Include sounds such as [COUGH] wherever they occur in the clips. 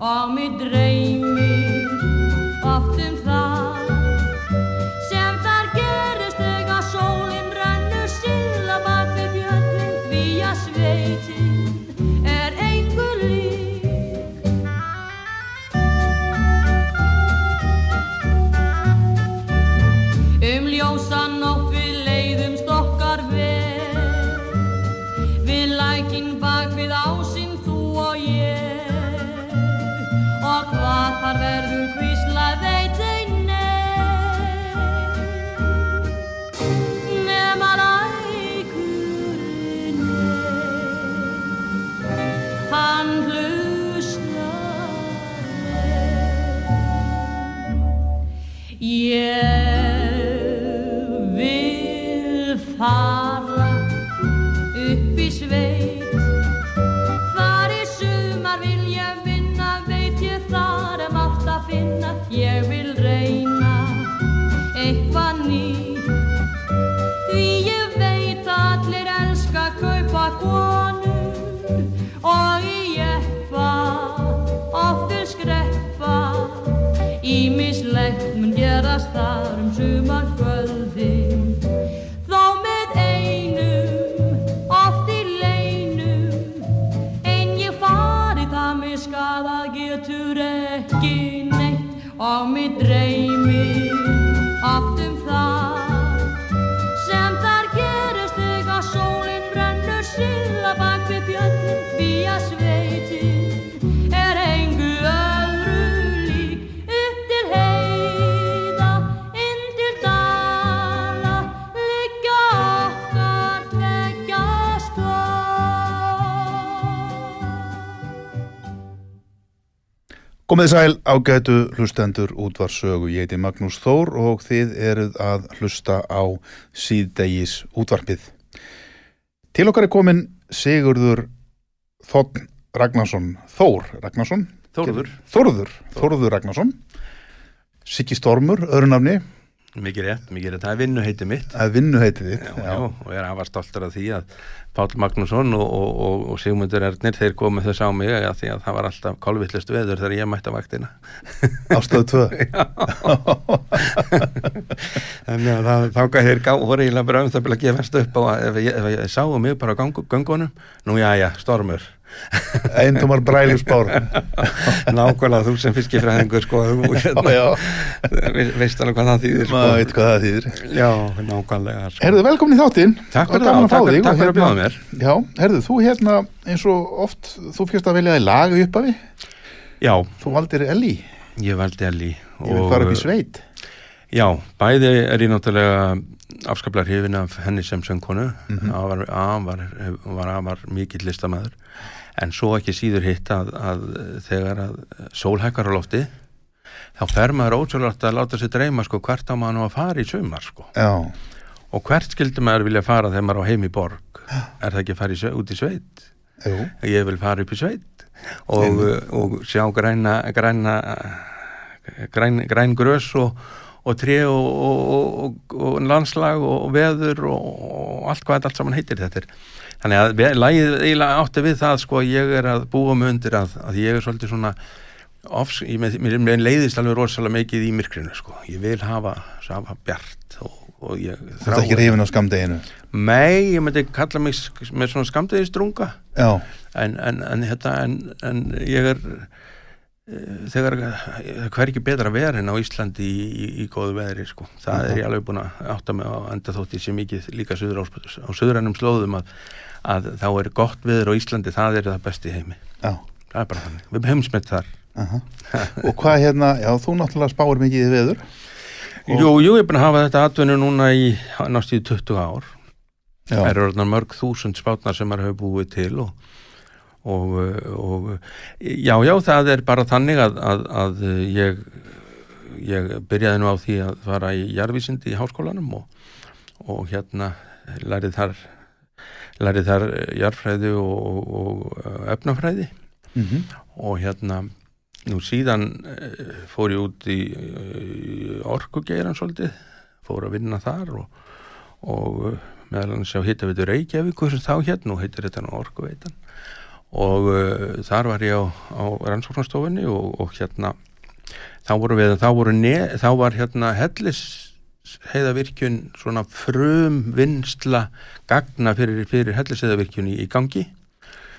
Neitt Og mig vil Komið sæl ágætu hlustendur útvarsögu. Ég heiti Magnús Þór og þið eruð að hlusta á síðdegis útvarpið. Til okkar er komin Sigurður Þotn Ragnarsson, Þór Ragnarsson. Þórður. Þórður, Þórður Ragnarsson. Siggi Stormur, öðru nafni, Mikið rétt, mikið rétt. Það er vinnu heiti mitt. að vinnu heitið þitt. Já, já, og ég er afar stoltur af því að Páll Magnússon og, og, og, og Sigmundur Ernir, þeir komu þess á mig að því að það var alltaf kolvillist veður þegar ég mætti á vaktina. Ástöðu tvö. [LAUGHS] Þannig að það, þá gæði þeir gá, voru eiginlega bara um það að gefast upp á að ef ég, ég sáu mig bara á gang, göngunum, nú já, já, stormur. Eintumar brælusbár. Nákvæmlega þú sem fiskifræðingur, sko, þú hérna, veist alveg hvað það þýðir, sko. maður veit hvað það þýðir. Já, nákvæmlega, sko. Herðu, velkomin í þáttinn. Takk fyrir að fá takk, þig og takk fyrir að hérna- bjóða mér. Já, herðu, þú hérna eins og oft, þú fyrst að velja þig lag í upphafi, Já, þú valdir Elli, ég valdi Elli. ég vil fara upp í sveit. Já, bæði er ég náttúrulega afskaplega hrifin af henni sem söngkonu mm var, var, var, var mikill listamæður en svo ekki síður hitt að, að þegar að sólhækkar á lofti þá fer maður ótrúlega að láta sér dreyma sko hvert á maður að fara í sumar sko. Já, og hvert skildi maður vilja fara þegar maður á heim í borg? Er það ekki að fara í, út í sveit? Jú, ég vil fara upp í sveit. Og, og sjá græna græna græn, græn grös og, og tré og, og, og, og landslag og veður og allt hvað þetta allt saman heitir. Þetta er þannig að lagið eiginlega átti við það sko að ég er að búa mig undir að, að ég er svolítið svona ofs, ég, mér, mér, leiðist alveg rosalega mikið í myrkrinu sko. Ég vil hafa, hafa bjart og og ég Þú ert ekki reyfin á skamdeginu Nei, ég myndi kalla mig með svona skamdegistrunga en, en, en, þetta, en, en ég er eh, þegar það hver ekki betra vera en á Íslandi í, í, í góðu veðri sko. það er ég alveg búin að átta mig á enda þótt ég sé mikið líka á, á suðrænum slóðum að, að þá er gott veður á Íslandi það er það besti heimi. Já. Það er bara þannig, við heimsmynd þar. Aha. Og hvað hérna, já, þú náttúrulega spáir mikið í veður. Og- Jú, jú, ég er búin að hafa þetta atvinnu núna í náttúrulega 20 ár. Já, Það eru orðnar mörg þúsund spátnar sem maður hefur búið til og, og, og já, já, það er bara þannig að, að, að ég, ég byrjaði nú á því að fara í jarðvísindi í háskólanum og, og hérna lærið þar lærið þar jarðfræði og, og efnafræði. Mhm, og hérna nú síðan eh, fór ég út í, í orkugeiran svolítið, fór að vinna þar og, og eh, meðal annars á hittaveitu Reykjavík sem þá hérna, nú heitir þetta nú orkuveitan. Og uh, þar var ég á, á rannsóknarstofunni og, og hérna þá voru við, þá voru ne, þá var hérna hellis heiðavirkjun svona frum vinsla gagna fyrir, fyrir hellis heiðavirkjun í, í gangi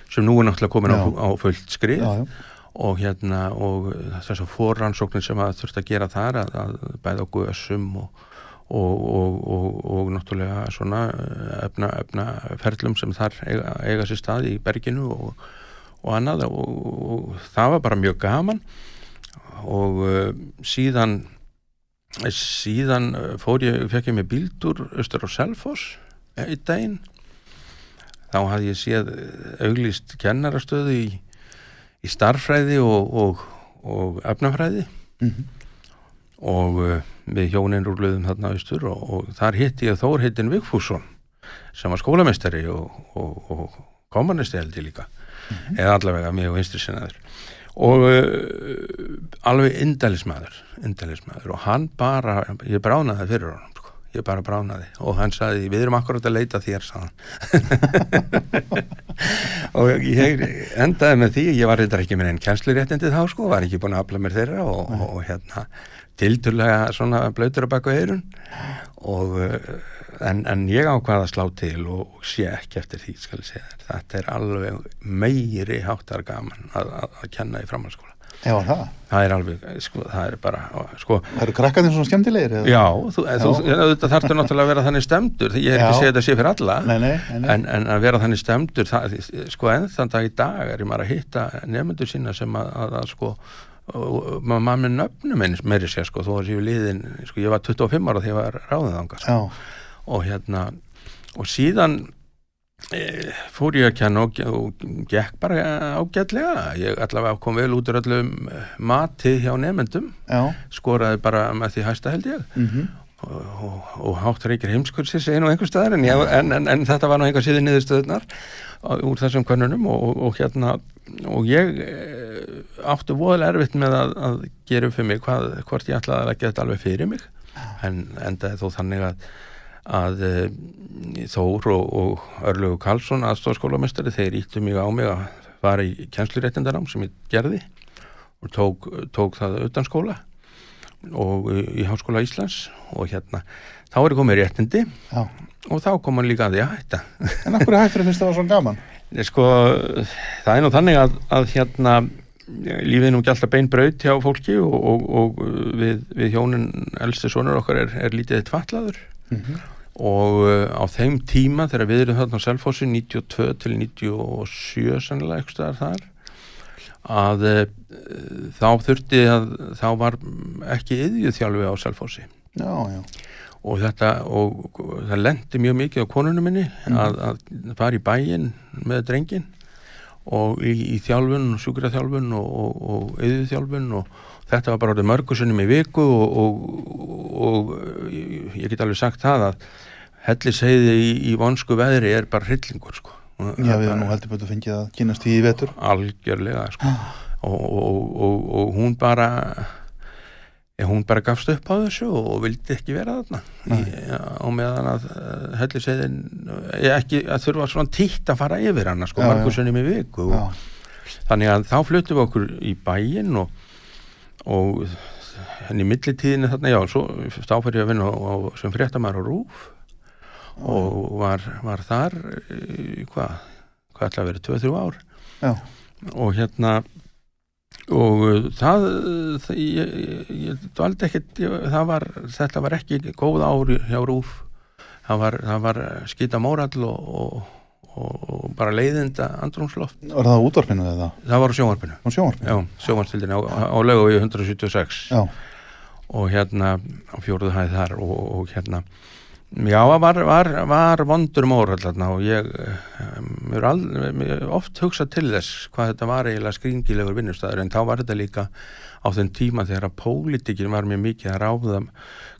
sem nú er náttúrulega komin á, á fullt skrið. Já, já, og hérna og þess að forrannsóknir sem að þurft að gera þar að, að bæða á guðasum og, og, og, og, náttúrulega svona eh, efna, efna ferlum sem þar eiga, eiga sér stað í berginu og, og annað. Og, og það var bara mjög gaman. Og uh, síðan síðan eh, fór ég, fekk ég með bíldur austur á Selfoss í daginn. Þá hafði ég séð eh, auglýst kennarastöðu í í starffræði og, og, og efnafræði. Mhm, og uh, við hjónin rúluðum þarna austur og, og þar hitti ég Þór heitin Vigfússon sem var skólamestari og, og, og kommunisti held ég líka. Eða allavega mjög vinstri sinnaður og uh, alveg indælismæður indælismæður og hann bara ég bránaði fyrir honum sko. ég bara bránaði og hann sagði við erum akkurat að leita þér hann. [LAUGHS] Og ég endaði með því ég var reyndar ekki með einn kjænsluréttindi þá sko, var ekki búin að afla mér þeirra og, og hérna tildulega svona blöytur að baka eirun og uh, en, en ég ákvaða að slá til og, og sé ekki eftir því skal ég segja þér. Þetta er alveg meiri háttar gaman að, að, að kenna í framhalskóla já, það? Það er alveg, sko, það er bara sko, Það eru krakkarnir svona skemmtilegir eða? já, þú, þú, þú þarftu náttúrulega að vera þannig stemdur ég er ekki Já. að segja þetta sé fyrir alla. Nei, nei, nei. En, en að vera þannig stemdur það, sko enn þann dag í dag er ég maður að hitta nefnendur sína sem að, að, að sko og- og maður með nöfnum eins meiri sér sko þó að séu liðin, sko ég var 25 ára þegar ég var ráðið þangað sko. Og hérna og síðan e, fór ég að kenna og, og gekk bara ágætlega. Ég allavega kom vel út úr öllum eh, mati hjá nefnendum já, skoraði bara með því hæsta held ég. Mhm, og, og, og hátt reykir heimskursi segir nú einhver staðar en, en, en, en þetta var nú einhver síðan niðurstöðunar úr þessum könnunum og, og, og hérna og ég e, átti voðalega erfitt með að, að gera fyrir mig hvað, hvort ég ætlaði að leggja þetta alveg fyrir mig. En endaði þó þannig að að e, Þór og, og Örlugu Karlsson aðstofskólamestari þeir íttu mig á mig að fara í kjensluréttindarám sem ég gerði og tók, tók það utan skóla og í, í Háskóla Íslands. Og hérna, þá er ég komið réttindi já. og þá kom hann líka að því að hætta. En af hverju hættir finnst það var svona gaman? Sko, það er nú þannig að, að hérna lífið er nú ekki alltaf bein braut hjá fólki og, og, og við, við hjónin elsti sonur okkar er, er lítið tvallaður Mhm. og uh, á þeim tíma þegar við erum þarna á Selfossi 92 til 97 sannlega eitthvað staðar þar að uh, þá þurfti að þá var ekki yðjuð þjálfi á Selfossi. Já, já, og þetta og það lendi mjög mikið á konunum minni að, að fara í bæinn með drengin og í, í þjálfun, sjúkraþjálfun og, og, og yðurþjálfun og þetta var bara orðið mörgusunum í viku og, og, og ég get alveg sagt það að helliseiði í, í vonsku veðri er bara hryllingur sko. Já við erum nú heldur betur fengið að kynast í vetur. Algjörlega sko. og, og, og, og hún bara hún bara gafst upp á þessu og vildi ekki vera þarna í, á meðan að uh, helliseiðin eh, ekki að þurfa svona títt að fara yfir hana sko, margursunum í viku og, þannig að þá fluttum við okkur í bæinn og, og henni í millitíðinni þarna, já, svo, fyrir ég að vinna á, á, sem fréttamæður á Rúf og var, var þar í, hvað, hvað ætla að vera 2-3 ár. Já, og hérna og uh, það, það ég, ég, ég ég, það var, þetta var ekki góð ári hjá Rúf. Það var, var skita mórall og, og, og, bara leiðinda andrumsloft, var það útvarpinu eða? Það var sjónvarpinu. Sjónvarpinu? já, sjónvarstildin á, á lögu 176 Já, og hérna á fjóruðu hæð þar og, og hérna já, var, var, var vondur mórall þarna og ég um, mér al, mér oft hugsað til þess hvað þetta var eiginlega skringilegur vinnustæður en þá var þetta líka á þenn tíma þegar að pólitíkin var mjög mikið að ráða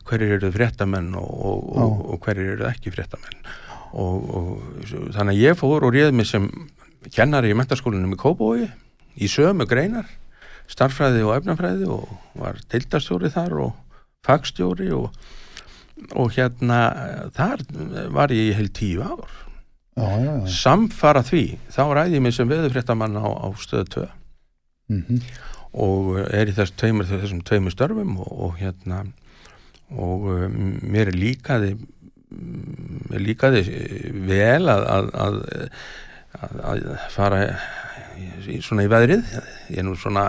hverjir eru fréttamenn og, og, og, og hverjir eru ekki fréttamenn. Og, þannig að ég fór og réð mig sem kennari í mentaskólanum í Kópói í sömu greinar starffræði og efnafræði og var deildarstjóri þar og fagstjóri og, og hérna þar var ég í heil tíu ár. Já, já, já. samfara því, þá ræði ég mig sem veðurfréttamann á, á stöðu 2 Mm og er í þess tveimur, þessum tveimur störfum og, og hérna og um, mér er líkaði mér líkaði vel að að, að, að, að fara í, svona í veðrið. Ég er nú svona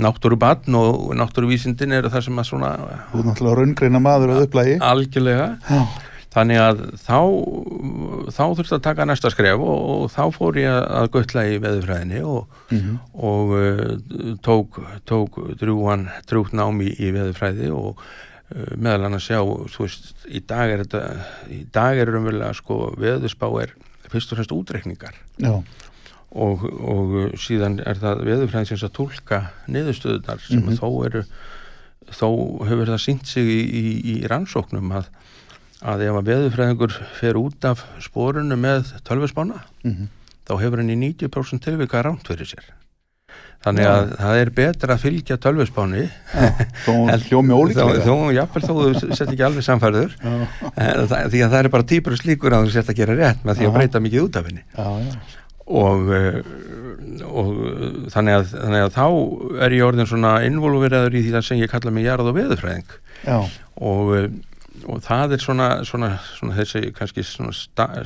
náttúrubann og náttúruvísindin eru það sem að svona Þú er náttúrulega raungreina maður að upplægi. Algjörlega. Já, þannig að þá þá þurfti að taka næsta skref og, og þá fór ég að, að göttla í veðurfræðinni og mhm, og uh, tók, tók drúan, drúgt námi í, í veðurfræði og uh, meðal annars sjá, þú veist, í dag er þetta, í dag er umverulega sko veðurspá er fyrst og fremst útreikningar. Já, og, og síðan er það veðurfræðinsins að tólka niðurstöðunar sem Mhm. þó eru þó hefur það sínt sig í, í, í rannsóknum að, að ef að veðurfræðingur fer út af sporunu með tölvusbána mhm, þá hefur hann í 90% tilvika rámt fyrir sér. Þannig að það er betra að fylgja tölvusbáni já, þó [LAUGHS] hljómi þó, þú sett ekki alveg samfærður eh, því að það er bara týpur slíkur að þú sett að gera rétt með því að breyta mikið út af henni og, eh, og þannig, að, þannig að þá er ég orðin svona involveraður í því það sem ég kalla mig jarð og veðurfræðing. Og, eh, og það er svona, svona, svona þessi kannski svona,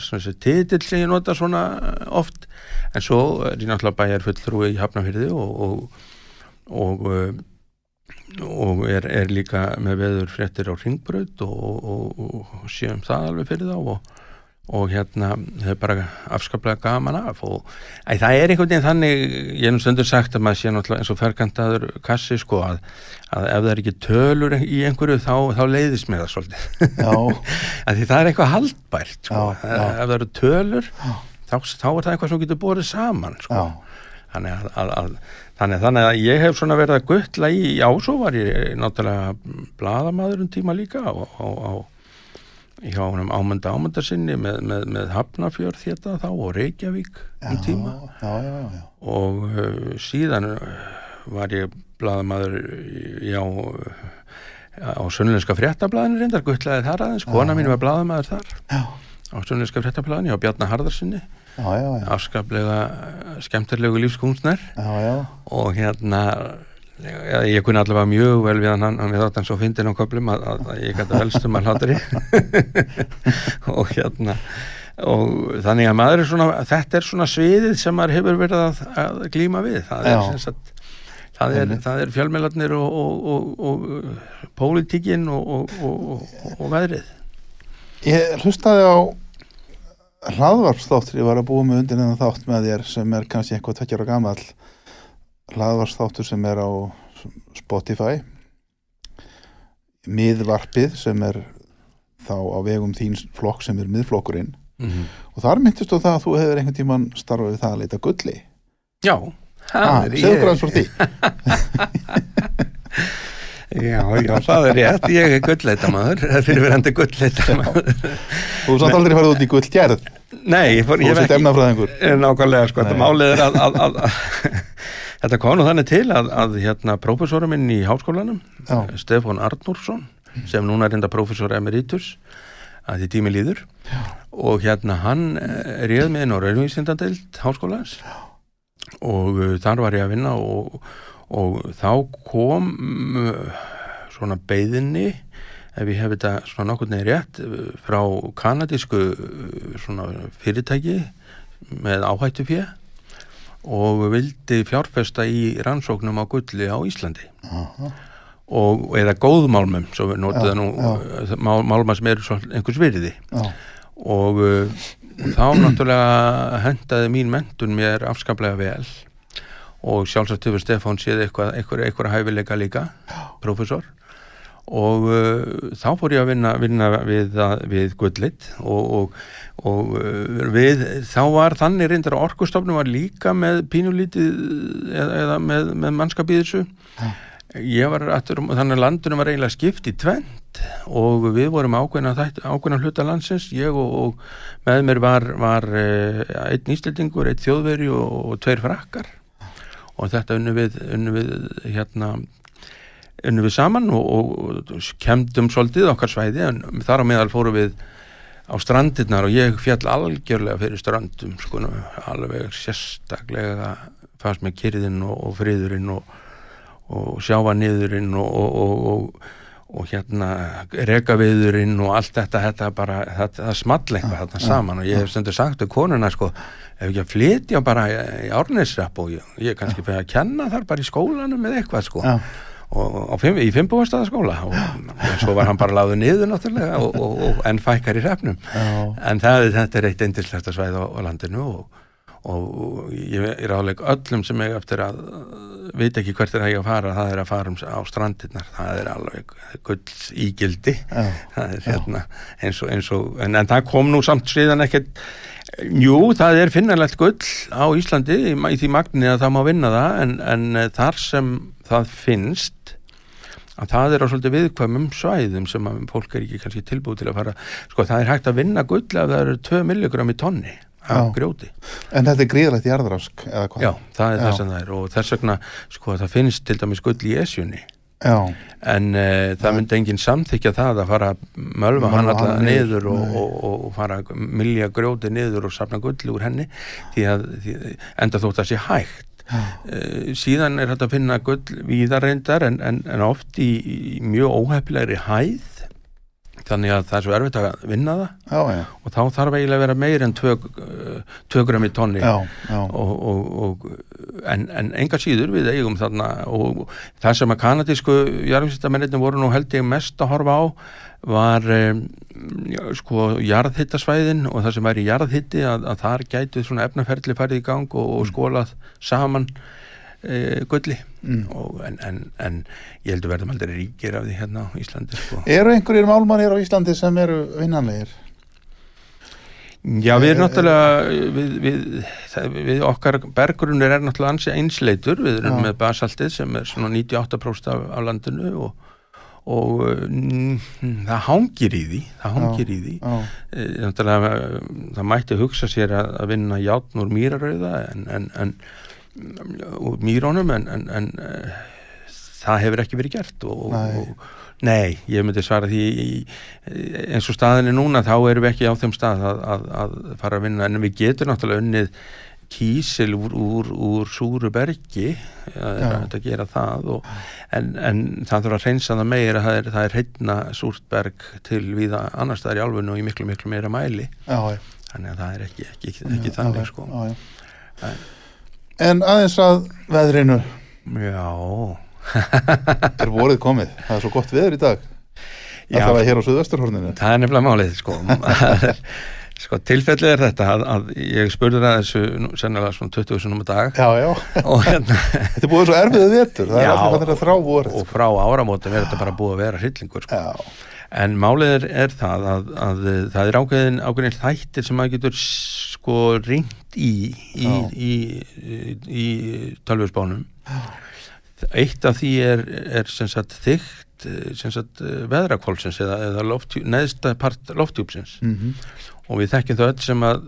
þessi titill sem ég nota svona oft. En svo er ég náttúrulega bæjar fulltrúi í Hafnafyrði og og, og, eh, og er, er líka með veður fréttir á ringbraut og, og, og, og séum það alveg fyrir þá og, og hérna þau bara afskaplega gaman af og æ, það er einhvern veginn þannig ég nú stundur sagt að maður sé náttúrulega eins og ferkantaður kassi sko að, að ef það er ekki tölur í einhverju þá, þá leiðist mér það svolítið [LAUGHS] það er eitthvað haldbært sko. Já, já. ef það eru tölur þá, þá er það eitthvað sem getur borið saman sko. þannig, að, að, þannig, þannig að ég hef svona verið að guttla í já, svo var ég náttúrulega bladamaður um tíma líka á, á, á hjá honum ámönda ámönda sinni með, með, með Hafnafjörð þetta þá og Reykjavík um tíma. já, já, já, já, og uh, síðan uh, var ég bladamaður já á sunnlenska fréttablaðinu reyndar guttlaði þar aðeins, kona mín var bladamaður þar. Já, á sunnlenska fréttablaðinu á Bjarnar Harðarsinni já, já, já, afskaplega uh, skemmtilegu lífskúnsner já, já, og hérna Já, ég kunni allavega mjög vel við hann, hann við þátt hann svo fyndin á köflum að, að, að ég gæti velstum að hlátri. [LAUGHS] Og hérna og þannig að maður er svona þetta er svona sviðið sem maður hefur verið að, að glíma við. Það er, sem sagt, það er, er fjölmjölarnir og, og, og, og pólitíkin og, og, og, og veðrið. Ég hlustaði á hlaðvarpsþáttur, ég var að búa með undir þennan þátt með þér sem er kannski eitthvað tveggjara gamall hlaðvarpsþáttur sem er á Spotify. Miðvarpið sem er þá á vegum þín flokk sem er miðflokkurinn. Mm -hmm. og þar myndist þú það að þú hefur einhvern tíman starfað við það að leita gulli. Já, ah, það er ég- hvað frá því. [LAUGHS] Já, já, það er rétt, ég er gullleita maður, [LAUGHS] fyrirverandi gullleita maður. þú samt aldrei farið út í gullgerð? Nei, ég, fór, þú ég sett ekki, emnafræðingur nákvæmlega, sko, þetta málið er að, að, að, að [LAUGHS] þetta kom nú þannig til að, að hérna, prófessorum minn í háskólanum, Já. Stefán Arnúrsson, sem núna er enda prófessor emeritus, að því tími líður, og hérna hann eh, réð með á raunvísindadeild háskólans. Og uh, þar var ég að vinna og, og þá kom uh, svona beðinni ef ég hef þetta svona nokkur neginn rétt frá kanadísku svona fyrirtæki með áhættu fjö og vildi fjárfesta í rannsóknum á gulli á Íslandi. Og eða góðmálmum svo við Já, það nú mál, málma sem eru einhvers virði. Já, og uh, þá náttúrulega hendaði mín mentun mér afskaplega vel. Og sjálfsagt hefur Stefán séð eitthvað, eitthvað, eitthvað hæfileika líka, professor og uh, þá fór ég að vinna, vinna við, við gullit og, og, og uh, við, þá var þannig reyndar orkustofnum var líka með pínulítið eða, eða með, með mannskap í þessu. Ég var aftur, þannig að landunum var eiginlega skipt í tvent og við vorum ákveðna, ákveðna hluta landsins. Ég og, og með mér var, var uh, einn íslendingur, einn þjóðveri og, og tveir frakkar. Og þetta unnu við, unnu við hérna unnu við saman og, og, kemdum svolítið okkar svæði en þar á meðal fórum við á strandirnar og ég fjall algjörlega fyrir strandum sko, alveg sérstaklega fannst með kyrðin og, og friðurinn og, og sjávanniðurinn og, og, og, og, og hérna rekaviðurinn og allt þetta, þetta bara, það small eitthvað þarna saman og ég hef stundur sagt við konuna sko, ef að flytja bara í, árnesrapp og ég, ég kannski fyrir að kenna þar bara í skólanum eða eitthvað sko. Já, og, fimm, í fimmbúastaðaskóla og, og svo var hann bara láður niður náttúrulega og, og, og enn fækkar í hrefnum en það, þetta er eitt eindislegt svæð á, á landinu og, og ég er áleik öllum sem ég eftir að uh, veit ekki hvert er að ég að fara. Það er að fara um, á strandirnar. Það er alveg gull ígildi já, það er hérna eins og, eins og en, en það kom nú samt síðan ekkert. Jú, það er finnanlegt gull á Íslandi í, í því magni að það má vinna það en, en eh, þar sem það finnst að það er á svolítið viðkvæmum svæðum sem að fólk er ekki kannski tilbúið til að fara sko það er hægt að vinna gull ef það eru 2 milligram í tonni af grjóti. En þetta er gríðalegt jarðrask eða hvað? já, það er Já. það sem það er og þess vegna sko það finnst til dæmis gull í esjunni. Já, en uh, það myndi enginn samþykja það að fara að mölva hann alltaf niður, og, og, og, fara að milja grjóti niður og safna gull úr henni því að því, enda þótt að sé hægt uh, síðan er þetta að finna gull víðar reyndar en, en, en oft í, í mjög óhefnilegri hæð þannig að það er svo erfitt að vinna það. Já, já, og þá þarf eiginlega að vera meir en 2 gram í tonni. Og, og, og, en, en enga síður við eigum þarna og það sem að kanadísku jarðvísindamennirni voru nú held ég mest að horfa á var um, sko jarðhittasvæðin og það sem væri jarðhitti að, að þar gætu svona efnaferli farið í gang og, og skólað saman e, gulli Mm. og, en, en, en ég heldur verðum aldrei ríkir af því hérna á Íslandi sko. Eru einhverjir málmannir á Íslandi sem eru vinnanlegir? Já, við erum Eh, náttúrulega við, við, við okkar bergrunir er náttúrulega ansi einsleitur við erum Já. með basaltið sem er svona 98% af, af landinu og, og mm, það hangir í því það hangir í því Já, e, náttúrulega það mætti hugsa sér að, að vinna játn úr mýrarauða en, en, en úr mýrónum en, en, en eh, það hefur ekki verið gert og, Nei. og Nei, ég myndi svara því í- eins og staðin er núna þá erum við ekki á þeim stað að, að, að fara að vinna en við getum náttúrulega unnið kísil úr, úr, úr súru bergi það er hægt að gera það og, en, en það þurfa að reynsa það meira það er, það er heitna súrt berg til viða annar staðar í álfunni og í miklu miklu meira mæli já, þannig að það er ekki, ekki, ekki, Já, þannig já, sko já, já. En aðeins að veðrinu. Já, [LAUGHS] er vorið komið, það er svo gott veður í dag. Það var hér á Suðvesturhorninu. Það er nefnilega málið sko. [LAUGHS] Sko tilfellið er þetta að, að ég spurði það þessu sennilega svona 20 sinum á dag. Já, já, [LAUGHS] hérna þetta er búið svo erfiðu vetur. Það Já. er allir fannir að þrá vorið og frá áramótum er þetta bara búið að vera hryllingur sko. En málið er, er það að, að það er ákveðin, ákveðin þættir sem maður getur sko ringt í í, í, í, í tölvusbánum eitt af því er, er sem sagt þygt eh, sem sagt veðrakvolsins eða, eða loftjú, neðsta part lofthjúpsins. Mm og við þekkjum það öll sem að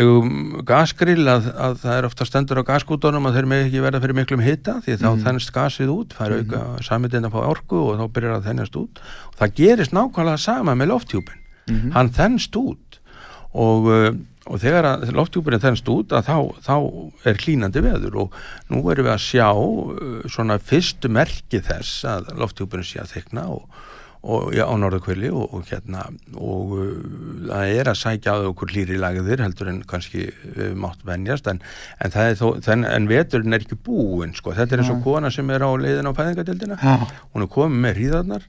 eigum gasgrill að, að það er ofta stendur á gaskútonum að þeir með ekki verða fyrir miklum hita því þá Mhm. þennst gasið út, fær auka mm. sammitinn að fá orku og þá byrjar að þennast út. Og það gerist nákvæmlega sama með lofthjúpin Mhm. hann þennst út. Og, uh, og þegar lofthjúpurinn þennst út þá, þá er klínandi veður. Og nú erum við að sjá uh, svona fyrstu merki þess að lofthjúpurinn sé að þykna og, og já, á norðakvöli og, og hérna og uh, það er að sækja að okkur hlýri lagðir heldur en kannski uh, mátt venjast en, en þó, þen, en veturinn er ekki búinn sko, þetta er eins og kona sem er á leiðin á fæðingadeildina hún er komið með hríðarnar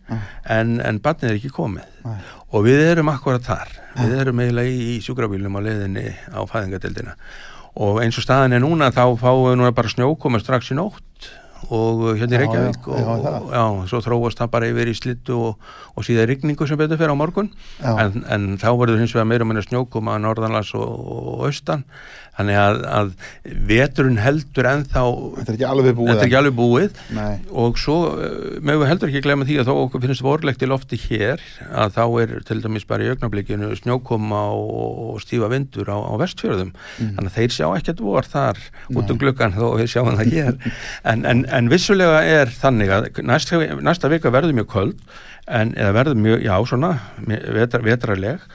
en, en barnið er ekki komið. Og við erum akkurat þar. Við erum eiginlega í, í sjúkrabílum á leiðinni á fæðingadeildina og eins og staðan er núna þá fáum við núna bara snjókoma strax í nótt og hérna í Reykjavík já, og, já, og, já, svo þróast það bara yfir í slittu og, og síðan rigningu sem betur fyrir á morgun. En, en þá verður hins vegar meira meina snjókoma norðanlands og, og austan þannig að, að veturinn heldur ennþá Þetta er ekki alveg búið. ekki alveg búið. Nei. og svo uh, mögum við heldur ekki glemma því að þó okkur finnst vorlegt í lofti hér að þá er til dæmis bara í augnablikinu snjókoma og stífa vindur á, á vestfjörðum. Þannig að þeir sjá ekkert vor þar út um gluggan þó við sjáum það hér. En, en, en vissulega er þannig að næsta, næsta vika verður mjög köld en, eða verður mjög, já svona vetra, vetraleg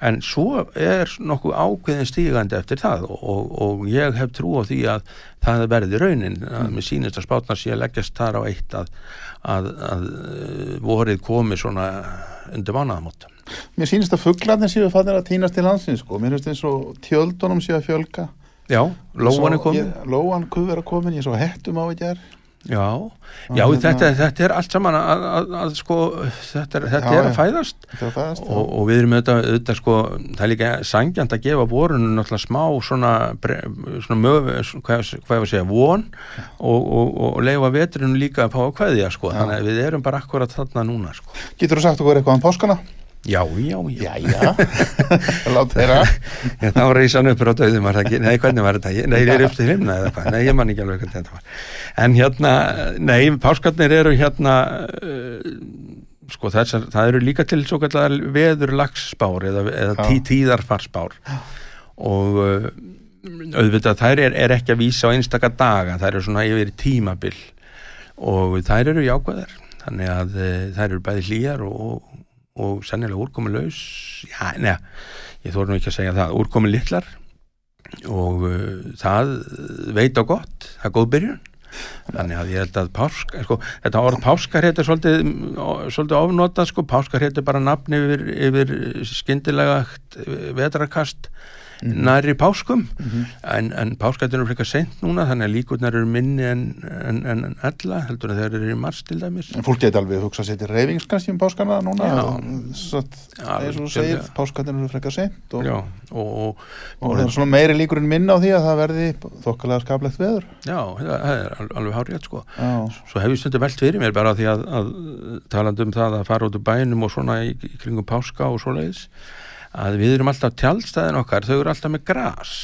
en svo er nokkuð ákveðin stígandi eftir það og, og, og ég hef trú á því að það verði raunin að mér sýnist að spátnar sé að leggjast þar á eitt að, að, að eh, vorið komi svona undir mánaðamót Mér sýnist að fuglarnir séu fannir að týnast til landsins sko. Mér finnst eins og tjöldunum séu að fjölga. Já, lóan er komin Lóan kuð vera komin, ég svo hettum á í gær. Já, já hérna- þetta, þetta er allt saman að, að, að sko þetta er, þetta Já, er að já. fæðast er það og, og við erum auðvitað, auðvitað sko, það er líka sangjant að gefa vorunum náttúrulega smá svona, svona mög, hvað, hvað ég segja, von og, og, og leifa veturinn líka að fá að kveðja sko, þannig að við erum bara akkurat þarna núna sko. Getur þú sagt okkur eitthvað um páskana? Já, já, já. Jæja, [LAUGHS] lát þeirra. [LAUGHS] Já, þá reysa hann upp á döðum var það ekki, nei, hvernig var þetta? Nei, ég er upp til himna eða hvað, nei, ég man ekki alveg hvernig þetta var. En hérna, nei, páskarnir eru hérna, uh, sko, þessar, það eru líka til svo kallar veður lagsspár eða, eða Já. tí, tíðarfarsspár og uh, auðvitað þær er, er ekki að vísa á einstaka daga, þær eru svona yfir tímabil og þær eru jákvæðar, þannig að uh, þær eru bæði hlýjar og, og sennilega úrkomi laus, já, neða, ég þóru nú ekki að segja það, úrkomi litlar og uh, það veit á gott, það er góð byrjun. Þannig að ég held að pásk, sko, þetta orð páskarhet er svolítið, svolítið ofnotað sko, páskarhet er bara nafn yfir, yfir skyndilega vetrakast næri páskum. En, en páskættin eru frekar seint núna þannig að líkurnar eru minni en, en, en, ella, heldur að þeir eru í mars til dæmis. En fólk geti alveg hugsa sér til reyfings kannski um páskana núna. Eins og þú segir, páskarnir eru frekar seint og, Já, og, og, og það er svona meiri líkur en minna á því að það verði þokkalega skaplegt veður. já, það það er al- alveg hárið sko. Já, Svo hef ég stundum velt fyrir mér bara því að, að talandi um það að fara út úr bænum og svona í, í kringum páska og svoleiðis að við erum alltaf tjaldstæðin okkar, þau eru alltaf með gras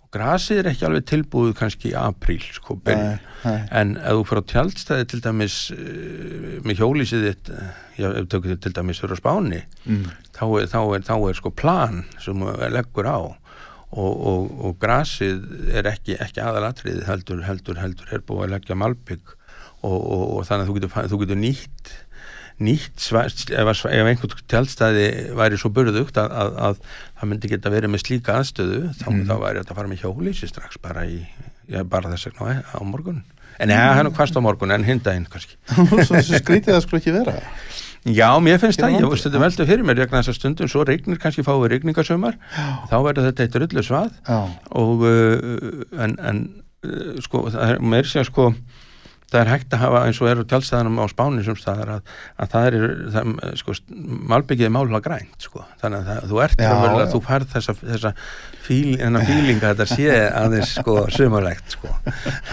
og grasið er ekki alveg tilbúið kannski í apríl sko, nei, nei. en ef þú fyrir á tjaldstæði til dæmis uh, með hjólísið þitt uh, já, ef þú tökur til dæmis fyrir á spáni Mm. þá, er, þá, er, þá er sko plan sem leggur á og, og, og grasið er ekki, ekki aðalatrið heldur, heldur, heldur er búið að leggja malbygg og, og, og þannig að þú getur, þú getur nýtt nýtt svæst, ef, að- ef einhvern tjaldstæði væri svo burðugt að, að, að það myndi geta verið með slíka aðstöðu þá, þá væri þetta að fara með hjólísi strax bara í, já, bara þess vegna á, morgun. En ja, hann er kvast á morgun en hindaginn kannski. [LAUGHS] Svo skrítið það skulle ekki vera. Já, mér finnst það, ég vondur. stundum veldu fyrir mér vegna þess að stundum svo regnir kannski fáið regningasömmar þá verður þetta eitt rullu svað og en, en sko, það er meir sér sko það er hægt að hafa eins og eru tjálstæðanum á spáni sem staðar að, að það er það, sko, malbyggið mála grænt sko, þannig að það, þú ert Já, já. þú færð þessa, þessa fíl, fílinga þetta sé aðeins sko sumarlegt sko.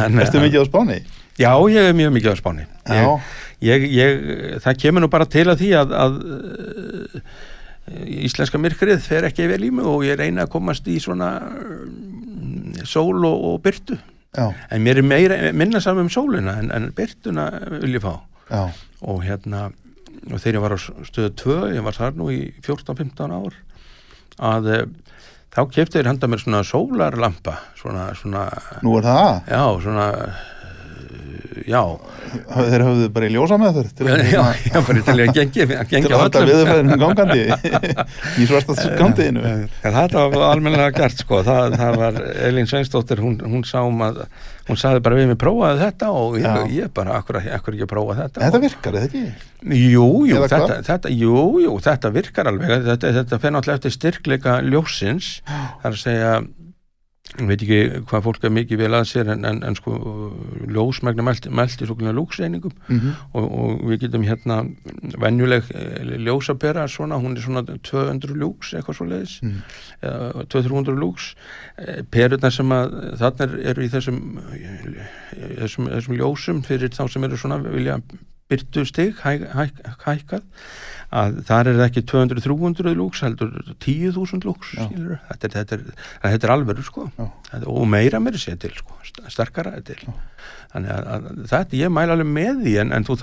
Erstu mikið á spáni? Já, ég er mjög mikið á spáni. Já, ég, ég, það kemur nú bara til að því að, að uh, íslenska myrkrið fer ekki vel í mig og ég reyna að komast í svona uh, sól og, og byrtu já, en mér er meira, minna saman um sólina en, en byrtuna vil ég fá. Já, og hérna og þegar ég var á stöðu 2 ég var þar nú í 14-15 ár að uh, þá kefti þér handa mér svona sólarlampa svona, svona nú er það Já, svona já, þeir höfðu bara í ljósa með þeir til já, já, bara til að [LAUGHS] gengi, til að halda öllum viðurfæðinum gangandi. [LAUGHS] Í svarta skamtiðinu En þetta var almennilega gert sko, það, það var Elín Sveinsdóttir, hún, hún sá um að, hún saði bara við mig prófaði þetta og ég, ég bara, akkur, akkur ekki að prófa þetta? Þetta virkar, eða ekki? Jú, jú, þetta, þetta, jú, jú, þetta virkar alveg, þetta, þetta fer náttúrulega eftir styrkleika ljósins, það er að segja, ég veit ekki hvað fólk er mikið vel að sér en, en, en sko mælt í svona lúkseiningum. Mm og, og við getum hérna venjuleg eh, ljósapera svona, hún er svona 200 lúks eitthvað svo leiðis Mm. eða 200-300 lúks. Eh, perurnar sem að þarna er- eru í þessum, þessum, þessum ljósum fyrir þá sem eru svona vilja byrtu stig hæ, hæ, hækkað að þar er það ekki 200-300 lúks heldur 10.000 lúks Já. þetta er, þetta, er, þetta er alvöru sko Já. Þetta- og meira meira sér til sko, st- sterkara er til Já. þannig að, að þetta, ég mæla alveg með því en, en þú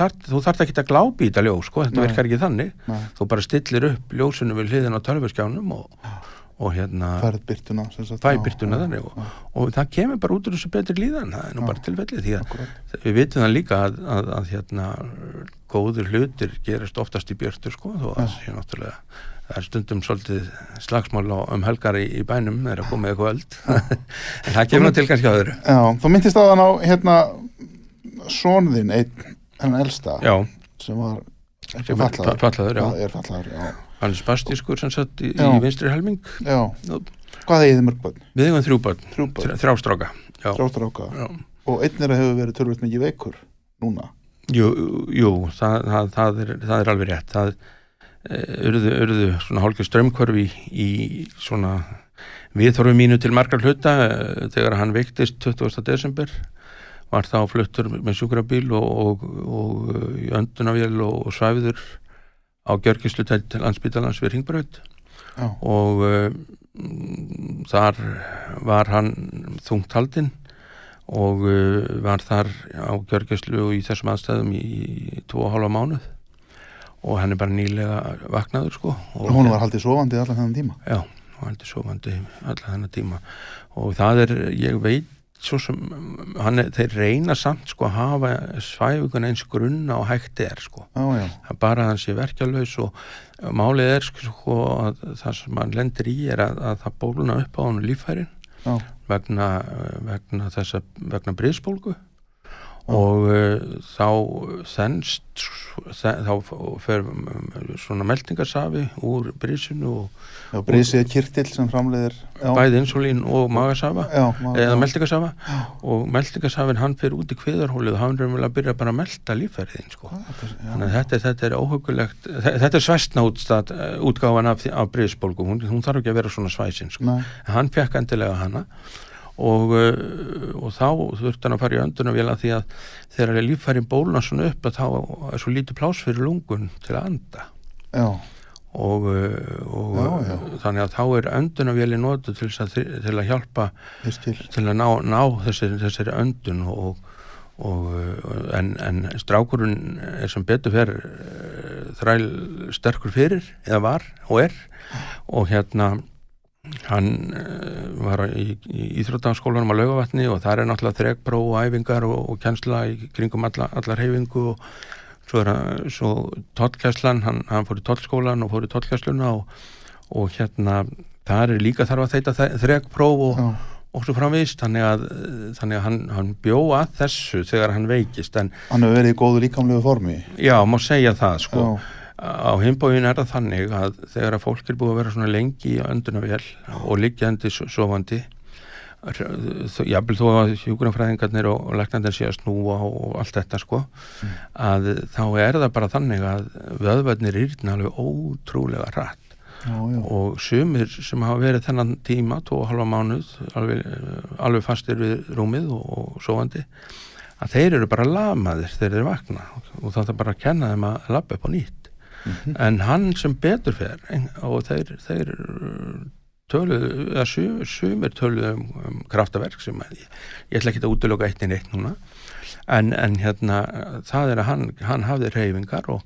þarft ekki að þetta ljós sko, þetta Nei. virkar ekki þannig Nei. þú bara stillir upp ljósinu við hliðin á tölvurskjánum og, og hérna Færð byrtuna byrtuna þannig og, já, og það kemur bara út úr þessu betri líðan það er nú Já. bara tilfellið því að akkúrat. við vitum það líka að, að, að hérna góðir hlutir gerast oftast í björtu sko þó að Já. sé náttúrulega það er stundum svolítið slagsmál á, um helgar í, í bænum er að koma eitthvað öld [LAUGHS] en það kemur til kannski að öðru. Já, þú myndist aðan á hérna sonðin, einn, elsta já, sem var fallaður fallaður, já, er fallaður, já, hann er spastískur sem satt í, í vinstri helming. Hvað eigið þið mörg bönn? við hefum þrjú já, þrjástráka já. Og einn að hefur verið tölvöld mikið veikur núna? Jú, jú það, það, það, er, það er alveg rétt. Það eh, urðu, urðu svona hálfgeir strömmkörfi í svona viðþorfi mínu til margar hluta. Eh, þegar hann veiktist 20. desember var þá fluttur með sjúkrabíl og, og, og eh, í öndunavél og, og svæfiður á gjörgislu til landsbytalans við Ringbraut Já, og uh, þar var hann þungt haldinn og uh, var þar á gjörgæslu og í þessum aðstæðum í, í tvo og hálfa mánuð. Og hann er bara nýlega vaknaður sko og hún var haldið sofandi allan þennan tíma? Já, og hann er sofandi allan þennan tíma. Og það er, ég veit svo sem, hann þeir reyna samt sko að hafa svæfingun eins grunna og hægt er sko. Já, já, bara að hann sé verkjalaus og málið er sko að það sem hann lendir í er að, að það bóluna upp á hann líffærin já, vegna, vegna þessa vegna briðsbólgu og uh, þá þennst þá fer svona meldingarsafi úr briðsinu og já, brísið er kirtill sem framleiðir já, bæði insulín og magasafa já, maður- eða meldingarsafa og meldingarsafin hann fyrir út í kviðarhólið og hann er að byrja bara að melda líffæriðin sko? Já, Þannig að þetta, þetta er óhugulegt, þetta er útstað, útgáfan af, af briðsbólgu, hún, hún þarf ekki að vera svona svæsin, sko. Hann fekk endilega hana og, uh, og þá þurfti hann að fara í öndunarvél að því að þegar líffærin bólna svona upp að þá er svo lítið plás fyrir lungun til að anda. Já, og, uh, og Já, já. þannig að þá er öndunarvéli notu til, til að hjálpa skil til. að ná, ná þessari, þessari öndun og, og uh, en, en strákurinn er sem betur fer þræl sterkur fyrir eða var og er. Og hérna hann uh, var í, í Íþróttaskólanum á laugavatni og það er náttúrulega þrekbró og æfingar og, og kjensla í kringum alla, allar heifingu og svo er hann, svo tollkjæslan, hann, hann fór í tollskólan og fór í tollkjæsluna og, og hérna það er líka þarf að þeita þrekpróf og, og svo framvist þannig að, þannig að hann, hann bjó að þessu þegar hann veikist en hann hefur verið í góðu líkamlegu formi. Já, má segja það sko. Já, á himbóin er það þannig að þegar að fólk er búið að vera svona lengi í öndunavél og liggjandi so- sofandi jafnvel þó að hjúgrunafræðingarnir og, læknandir sé að snúa og allt þetta sko að þá er það bara þannig að vöðvarnir írna alveg ótrúlega rætt já, já, og sumir sem hafa verið þennan tíma, tvo og halva mánuð alveg, alveg fastir við rúmið og, og sofandi að þeir eru bara lamaðir þegar þeir vakna. Og það er bara að kenna þeim að labba upp á nýtt en hann sem betur fer og þeir, þeir töluðu, eða sum, sumir töluðu um, um kraftaverk sem að ég, ég ætla ekki að útiloka eitt inn eitt núna. En, en hérna það er að hann, hann hafði reyfingar og,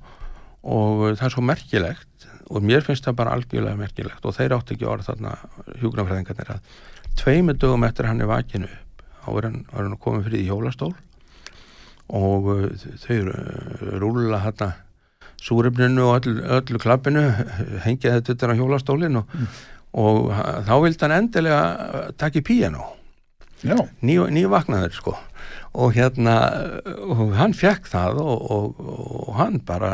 og það er svo merkilegt og mér finnst það bara algjörlega merkilegt og þeir átti ekki orð þarna hjúgrafræðingarnir að tveimur dögum eftir að hann er vakinu upp hann, er hann komið fyrir í hjólastól og uh, þau uh, rúla hérna súrefninu og öllu, öllu klappinu hengið þetta utan á hjólastólin og, og ha- þá vildi hann endilega píanó. Já, ný, ný vaknaður sko. Og hérna og hann fekk það og, og, og hann bara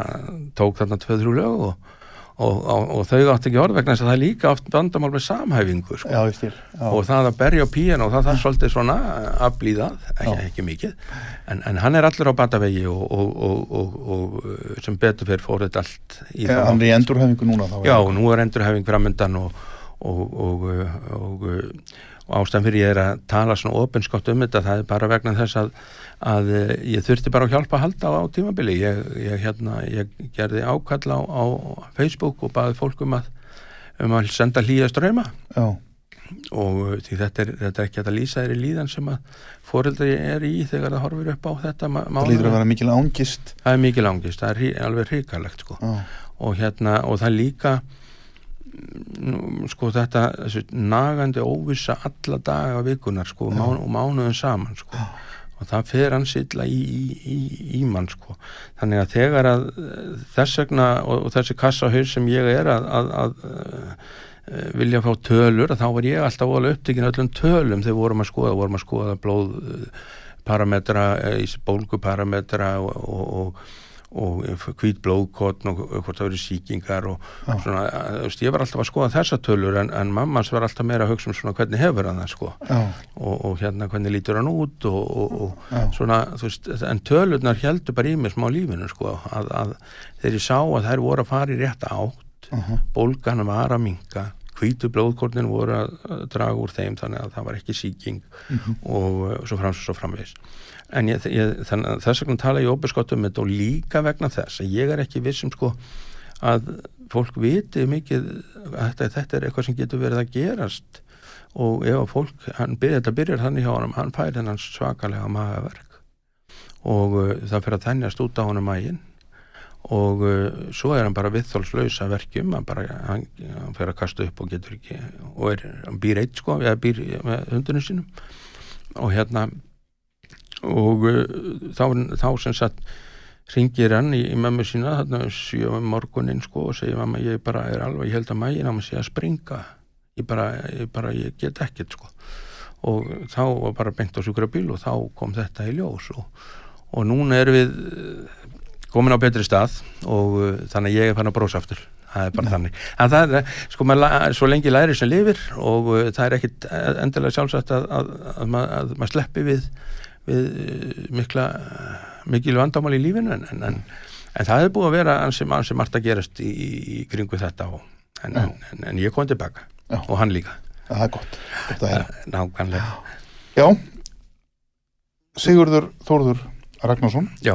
tók þarna tvö-þrjú lög og, og, og, og þau átti ekki orð vegna þess að það er líka oft bandamál með samhæfingu sko. Já, já. og það að berja á pían og það þarf svolítið svona aflýðað, ekki, Já. ekki mikið. En, en hann er allur á batavegi og, og, og, og, og uh, sem betur fyrir fór þetta allt í Já, þá Hann er í endurhæfingu núna þá Já, nú er endurhæfing framöndan og, og, og, og, og, og ástæðan fyrir ég er að tala svona opinskátt um þetta, það er bara vegna þess að, að eh, ég þurfti bara að hjálpa að halda á tímabili. Ég, ég, hérna, ég gerði ákall á, á Facebook og baði fólk um að, um að senda hlýja ströyma Já, og uh, því þetta er, þetta er ekki að lýsa þeirri líðan sem að foreldri er í þegar það horfir upp á þetta það mál. lítur að vera mikil ángist Það er mikið langist, það er hrí, alveg hrikalegt sko. Já, og hérna og það er líka nú, sko þetta þessi nagandi óvissa alla daga vikunar sko mánu, og mánuðum saman sko og það fer hans illa í, í, í, í mann sko. Þannig að þegar að eh, þess vegna og, og þessi kassahaur sem ég er að, að, að uh, vilja fá tölur þá var ég alltaf alveg upptekinn öllum tölum. Þegar vorum að skoða, vorum að skoða blóð eh, parametra, eh, bólguparametra og, og, og og hvít blóðkotn og hvort það eru sýkingar og Já. svona, þú veist, ég var alltaf að skoða þessa tölur en, en mammans var alltaf meira að hugsa um svona hvernig hefur hann það sko. Og, og hérna hvernig lítur hann út og, og, og svona, þú veist, en tölurnar heldur bara í mig smá lífinu sko að, að þegar ég sá að þær voru að fara í rétta átt uh bólgan var að minka hvítu blóðkornin voru að draga úr þeim þannig að það var ekki sýking og uh, svo frams og svo framvegis en ég, ég, þannig, þess vegna tala ég óbeskott um þetta og líka vegna þess að ég er ekki vissum sko að fólk viti mikið að þetta, er eitthvað sem getur verið að gerast. Og ef að fólk, hann byrjar, þetta byrjar þannig hjá honum, hann fær þennan svakalega magaverk. Og uh, það fyrir að þennjast út á honum mægin og uh, svo er hann bara viðþólslaus að verkjum, hann bara hann, hann fyrir að kasta upp og getur ekki og er, hann býr eitt sko, eða býr með hundunum sínum. Og hérna og uh, þá, þá sem sagt ringir hann í, í mömmu sína þarna um morgunin sko og segir mamma ég bara er alveg, ég held að mægin á mig sé að springa. Ég bara, ég bara, ég get ekkert sko. Og þá var bara beint á sjúkrabíl og þá kom þetta í ljós og, og núna erum við eh, komin á betri stað og uh, þannig ég er fann að brósa aftur. Það er bara þannig. En það er, sko, maður, svo lengi læri sem lifir og það er ekkit endilega sjálfsagt að, að, að, ma- að maður sleppi við, við uh, mikla mikil vandamál í lífinu en, en, en, en það er búið að vera ansi, ansi margt að gerast í, í kringu þetta og, en, en, en, en ég kom tilbaka Já. og hann líka. Það er gott, gott að heyra. Nákvæmlega, Já, Sigurður Þórður Ragnarsson, já,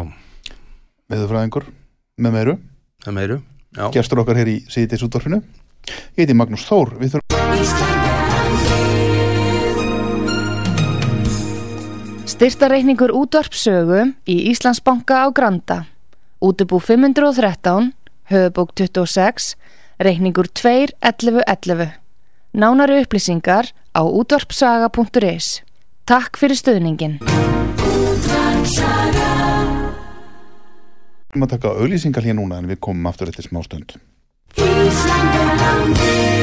veðurfræðingur með meiru, það meiru já, gestur okkar hér í síðdeis útvarfinu Ég heiti Magnús Þór, við þurfum Styrtareikningur útvarpsögu í Íslandsbanka á Granda. Útubú 513, höfubók 26, reikningur 2.11.11. Nánari upplýsingar á útvarpsaga.is. Takk fyrir stöðningin. Við erum að taka auðlýsingar hér núna en við komum aftur eftir smá stund. Veðurfræðingar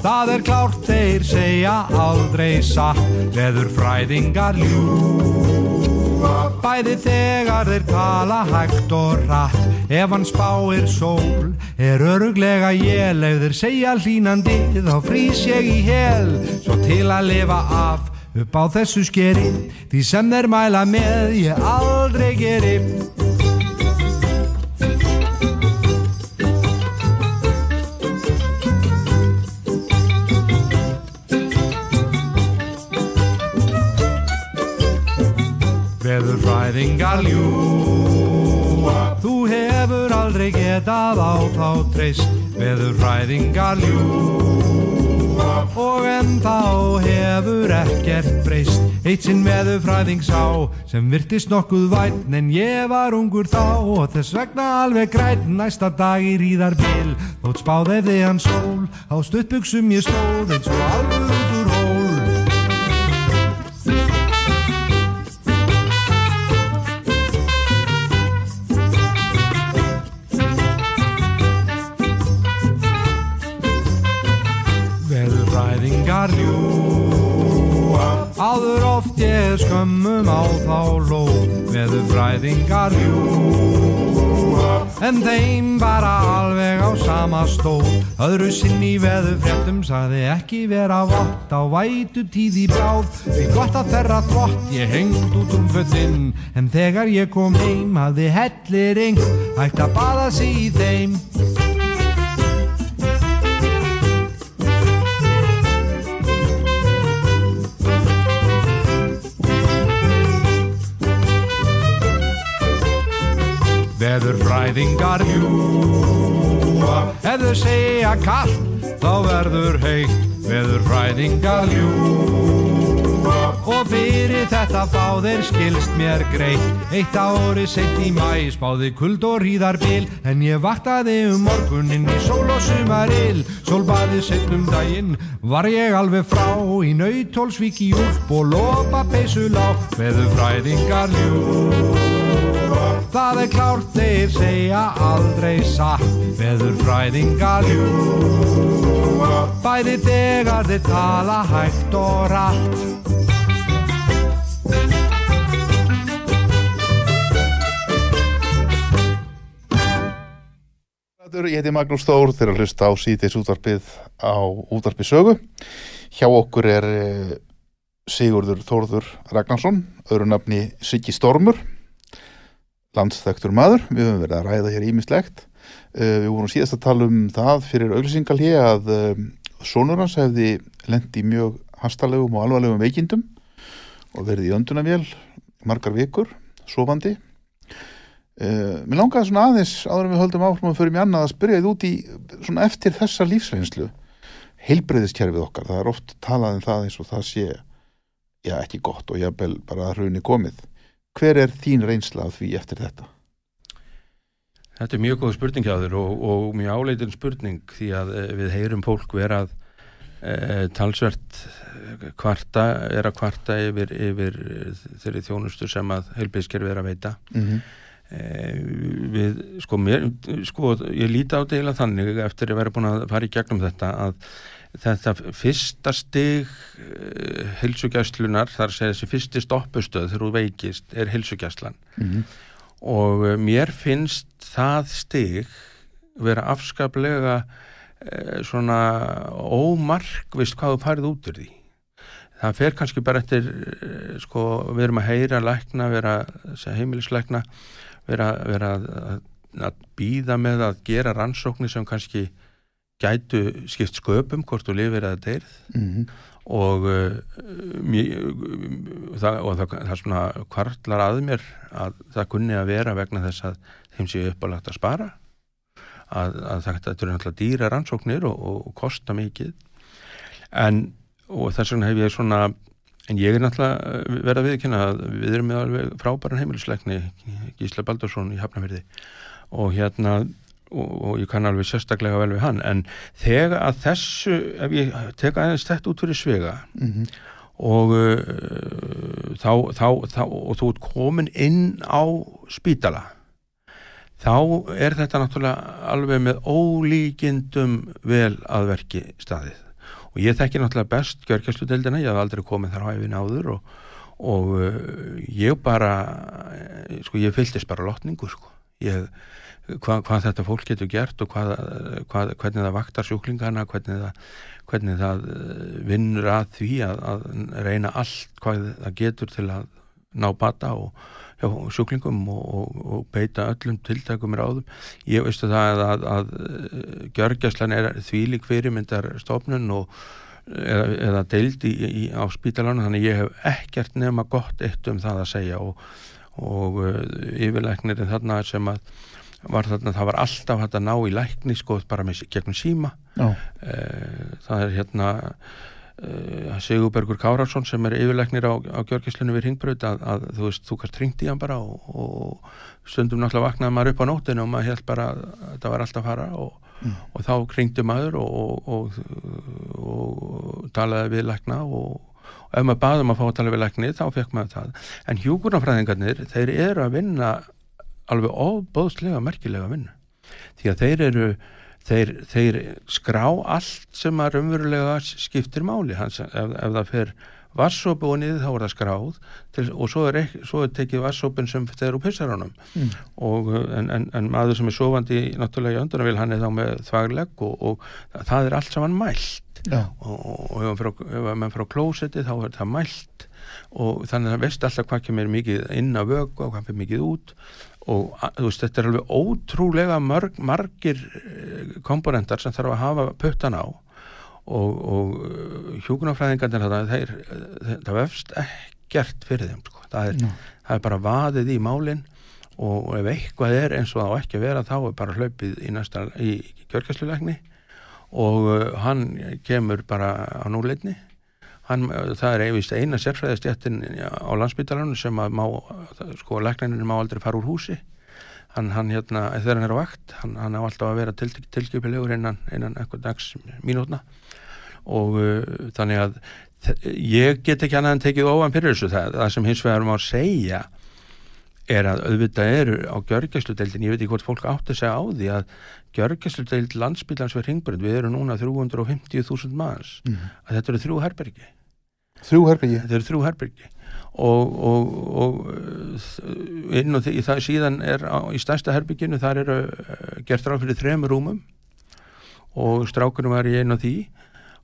Það er klárt þeir segja aldrei satt. Veðurfræðingar ljúa Bæði þegar þeir tala hægt og rætt Ef hann spáir sól Er öruglega ég Ef þeir segja hlínandi Þá frýs ég í hel. Svo til að lifa af upp á þessu skeri. Því sem þeir mæla með ég aldrei geri Veðurfræðingar ljúa Þú hefur aldrei getað á þá treyst Veðurfræðingar ljúa Og enda hefur ekkert breyst Eitt sinn veðufræðing sá sem virtist nokkuð vætn en ég var ungur þá og þess vegna alveg græt næsta dag í ríðar bil þótt spáðið þið hann sól á stuttbuksum ég stóð eins og alveg skömmum á þá ló Veðurfræðingar ljúa En þeim bara alveg á sama stól Öðru sinn í veðurfréttum sagði ekki vera vott á vætu tíð í bráð. Því gott að þerra þvott ég hengt út um fötinn En þegar ég kom heim hafði hellir eng Ætti að baða sig í þeim Veðurfræðingar ljúa Ef þau segja kallt þá verður heitt Veðurfræðingar ljúa Og fyrir þetta fá þeir skilst mér greitt. Eitt ári seitt í mæ spáði kuld og ríðarbil En ég vaktaði um morgunin í sól og sumarill Sólbaði seitt um daginn var ég alveg frá Í nautólsvík í úlp og lopa peysulá Veðurfræðingar ljúa Það er klárt þeir segja aldrei satt. Veður fræðingar ljúa Bæði þegar þeir tala hægt og rætt. Ég heiti Magnús Þór. Þegar að hlusta á síðdeis útvarpið á útvarpið sögu. Hjá okkur er eh, Sigurður Þórður Ragnarsson, öðru nafni Siggi Stormur, landsþektur maður. Við höfum verið að ræða hér ímislegt. Við vorum síðast að tala um það fyrir auglýsingalhi að eh, sonur hans hefði lendi mjög hastalegum og alvarlegum veikindum og verið í öndunavél margar vikur, sofandi. Uh, mér langaði svona aðeins áður en við höldum áfram að fyrir mig annað að spyrja þið út í svona eftir þessa lífsreynslu heilbreyðiskerfið okkar, það er oft talað um það eins og það sé já ekki gott og jafnvel bara að hruni komið hver er þín reynsla af því eftir þetta? Þetta er mjög góð spurning hjá þér og, og mjög áleitin spurning því að eh, við heyrum fólk vera að e, talsvert kvarta, er að kvarta yfir, yfir þeirri þjónustu sem að heilbreyðiskerfið er að veita Mm -hmm. Eh, við, sko, mér, sko, ég líti á deila þannig eftir að vera búin að fara í gegnum þetta að þetta fyrsta stig uh, heilsugjæslunar, þar segja þessi fyrsti stoppustöð þegar þú veikist er heilsugjæslan Mhm. og uh, mér finnst það stig vera afskaplega uh, svona ómarkvist hvað þú farið út úr því það fer kannski bara eftir sko, við erum að heyra lækna, vera heimilislækna vera, vera að, að býða með að gera rannsóknir sem kannski gætu skipt sköpum hvort þú lifir eða deyrð Mm og, uh, það, og það, það svona kvartlar að mér að það kunni að vera vegna þess að þeim sé uppálagt að spara. Að, að þetta eru náttúrulega dýra rannsóknir og, og, og kosta mikið. En og þess vegna hef ég svona en ég er náttúrulega verið að viðkynna að við erum með alveg frábæran heimilisleikni Gísla Baldursson í Hafnafyrði og hérna og, og ég kann alveg sérstaklega vel við hann en þegar að þessu ef ég teka aðeins þetta út fyrir svega -hmm. og uh, þá, þá, þá og þú ert komin inn á spítala þá er þetta náttúrulega alveg með ólíkindum vel að verki staðið og ég þekki náttúrulega best gjörgjastludeldina, ég hef aldrei komið þar á æfin áður og, og uh, ég bara eh, sko ég fylltist bara lotningu sko ég Hva, hvað þetta fólk getur gert og hvað, hvað, hvernig það vaktar sjúklingana hvernig það, hvernig það eh, vinnur að því að, að reyna allt hvað það getur til að ná bata og já, sjúklingum og, og, og beita öllum tiltækum ráðum. Ég veistu það að, að, að gjörgjæslan er þvílik fyrirmyndar stofnun og eða, eða deild í, í, á spítalánu þannig ég hef ekkert nema gott eitt um það að segja og, og uh, yfirleiknir þarna sem að var þarna, það var alltaf hægt að ná í lækni sko bara með gegnum síma. Já, Eh, það er hérna uh, Sigurbergur Kárásson sem er yfirleiknir á, á gjörgislinu við ringbröð að, að þú veist, þú kannst ringt í hann bara og, og stundum náttúrulega vaknaði maður upp á nótinu og maður held bara að þetta var alltaf að fara og, og þá ringdi maður og, og, og talaði við lækna og og ef maður baðum að fá að tala við lækni þá fekk maður það. En hjúkurnafræðingarnir þeir eru að vinna alveg óbóðslega merkilega vinnu. Því að þeir eru þeir, þeir skrá allt sem að raunverulega skiptir máli. Hans, ef, ef það fer vassópu og niður þá er það skráð til, og svo er, ekki, svo er tekið vassópin sem þeir úr pissaránum mm. en, en, en maður sem er sofandi náttúrulega í öndunarvil hann er þá með þvaglegg og, og það er allt saman mælt. Já, og, og ef ef mann frá klósetti þá er það mælt. Og þannig að það veist alltaf hvað kemur mikið inn á vögu og hvað fyrir mikið út. Og þú veist þetta er alveg ótrúlega mörg, margir eh, komponentar sem þarf að hafa puttan á og, og hjúkunarfræðingarnir þetta, þeir, þeir, það vefst ekkert fyrir þeim sko. það, er, það er bara vaðið í málin og ef eitthvað er eins og það á ekki að vera þá er bara hlaupið í næsta í gjörgæslulegni og uh, hann kemur bara á núleitni. Hann, uh, það er einvist eina sérfræðistjættin á landsbytalanum sem að má, sko, læknarnir má aldrei fara úr húsi. Hann, hann hérna, þegar hann er á vakt hann, hann á alltaf að vera til, tilskipilegur innan, innan eitthvað dags mínútna og uh, þannig að ég get ekki annað en tekið ofan fyrir þessu. Það, það sem hins vegar má segja er að auðvitað eru á gjörgæsludeildin, ég veit ekki hvort fólk átti að segja á því að gjörgæsludeild landsbílans við Ringbrönd, við erum núna 350.000 manns, að þetta eru þrjú herbergi, þrjú herbyggi þetta eru þrjú herbergi. Og, og, og uh, inn og því, það síðan er á, í stærsta herbygginu, þar eru uh, gert ráð fyrir þremur rúmum. Og strákunum var í einu og því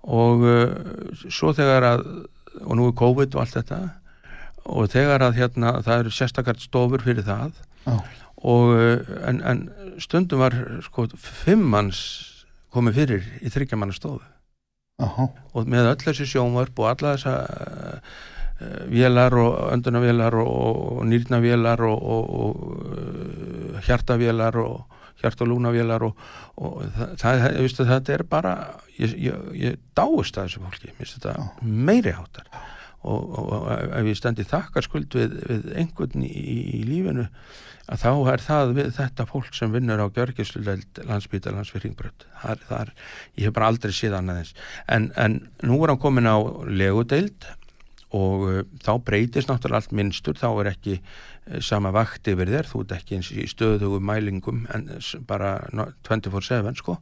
og uh, svo þegar að og nú er COVID og allt þetta og þegar að hérna það eru sérstakart stofur fyrir það Já, og uh, en, en stundum var sko fimm manns komið fyrir í þryggjamanna stofu aha, og með öll þessi sjónvörp og alla þessa uh, vélar og öndunavélar og, og nýrnavélar og, og, og uh, hjartavélar og hjart og lúnavélar og, og það, það, það, veistu, þetta er bara ég, ég, ég dáist að þessu fólki. Mér finnst þetta meiri háttar. Og, og, og ef ég stendi þakkarskuld við, við einhvern í, í lífinu að þá er það við þetta fólk sem vinnur á gjörgjusluleild landsbítalans við Ringbrönd ég hef bara aldrei séð annað eins. En, en nú er hann komin á legudeild og uh, þá breytist náttúrulega allt minnstur, þá er ekki uh, sama vakt yfir þér, þú ert ekki eins í stöðugum mælingum en bara no- 24-7 sko,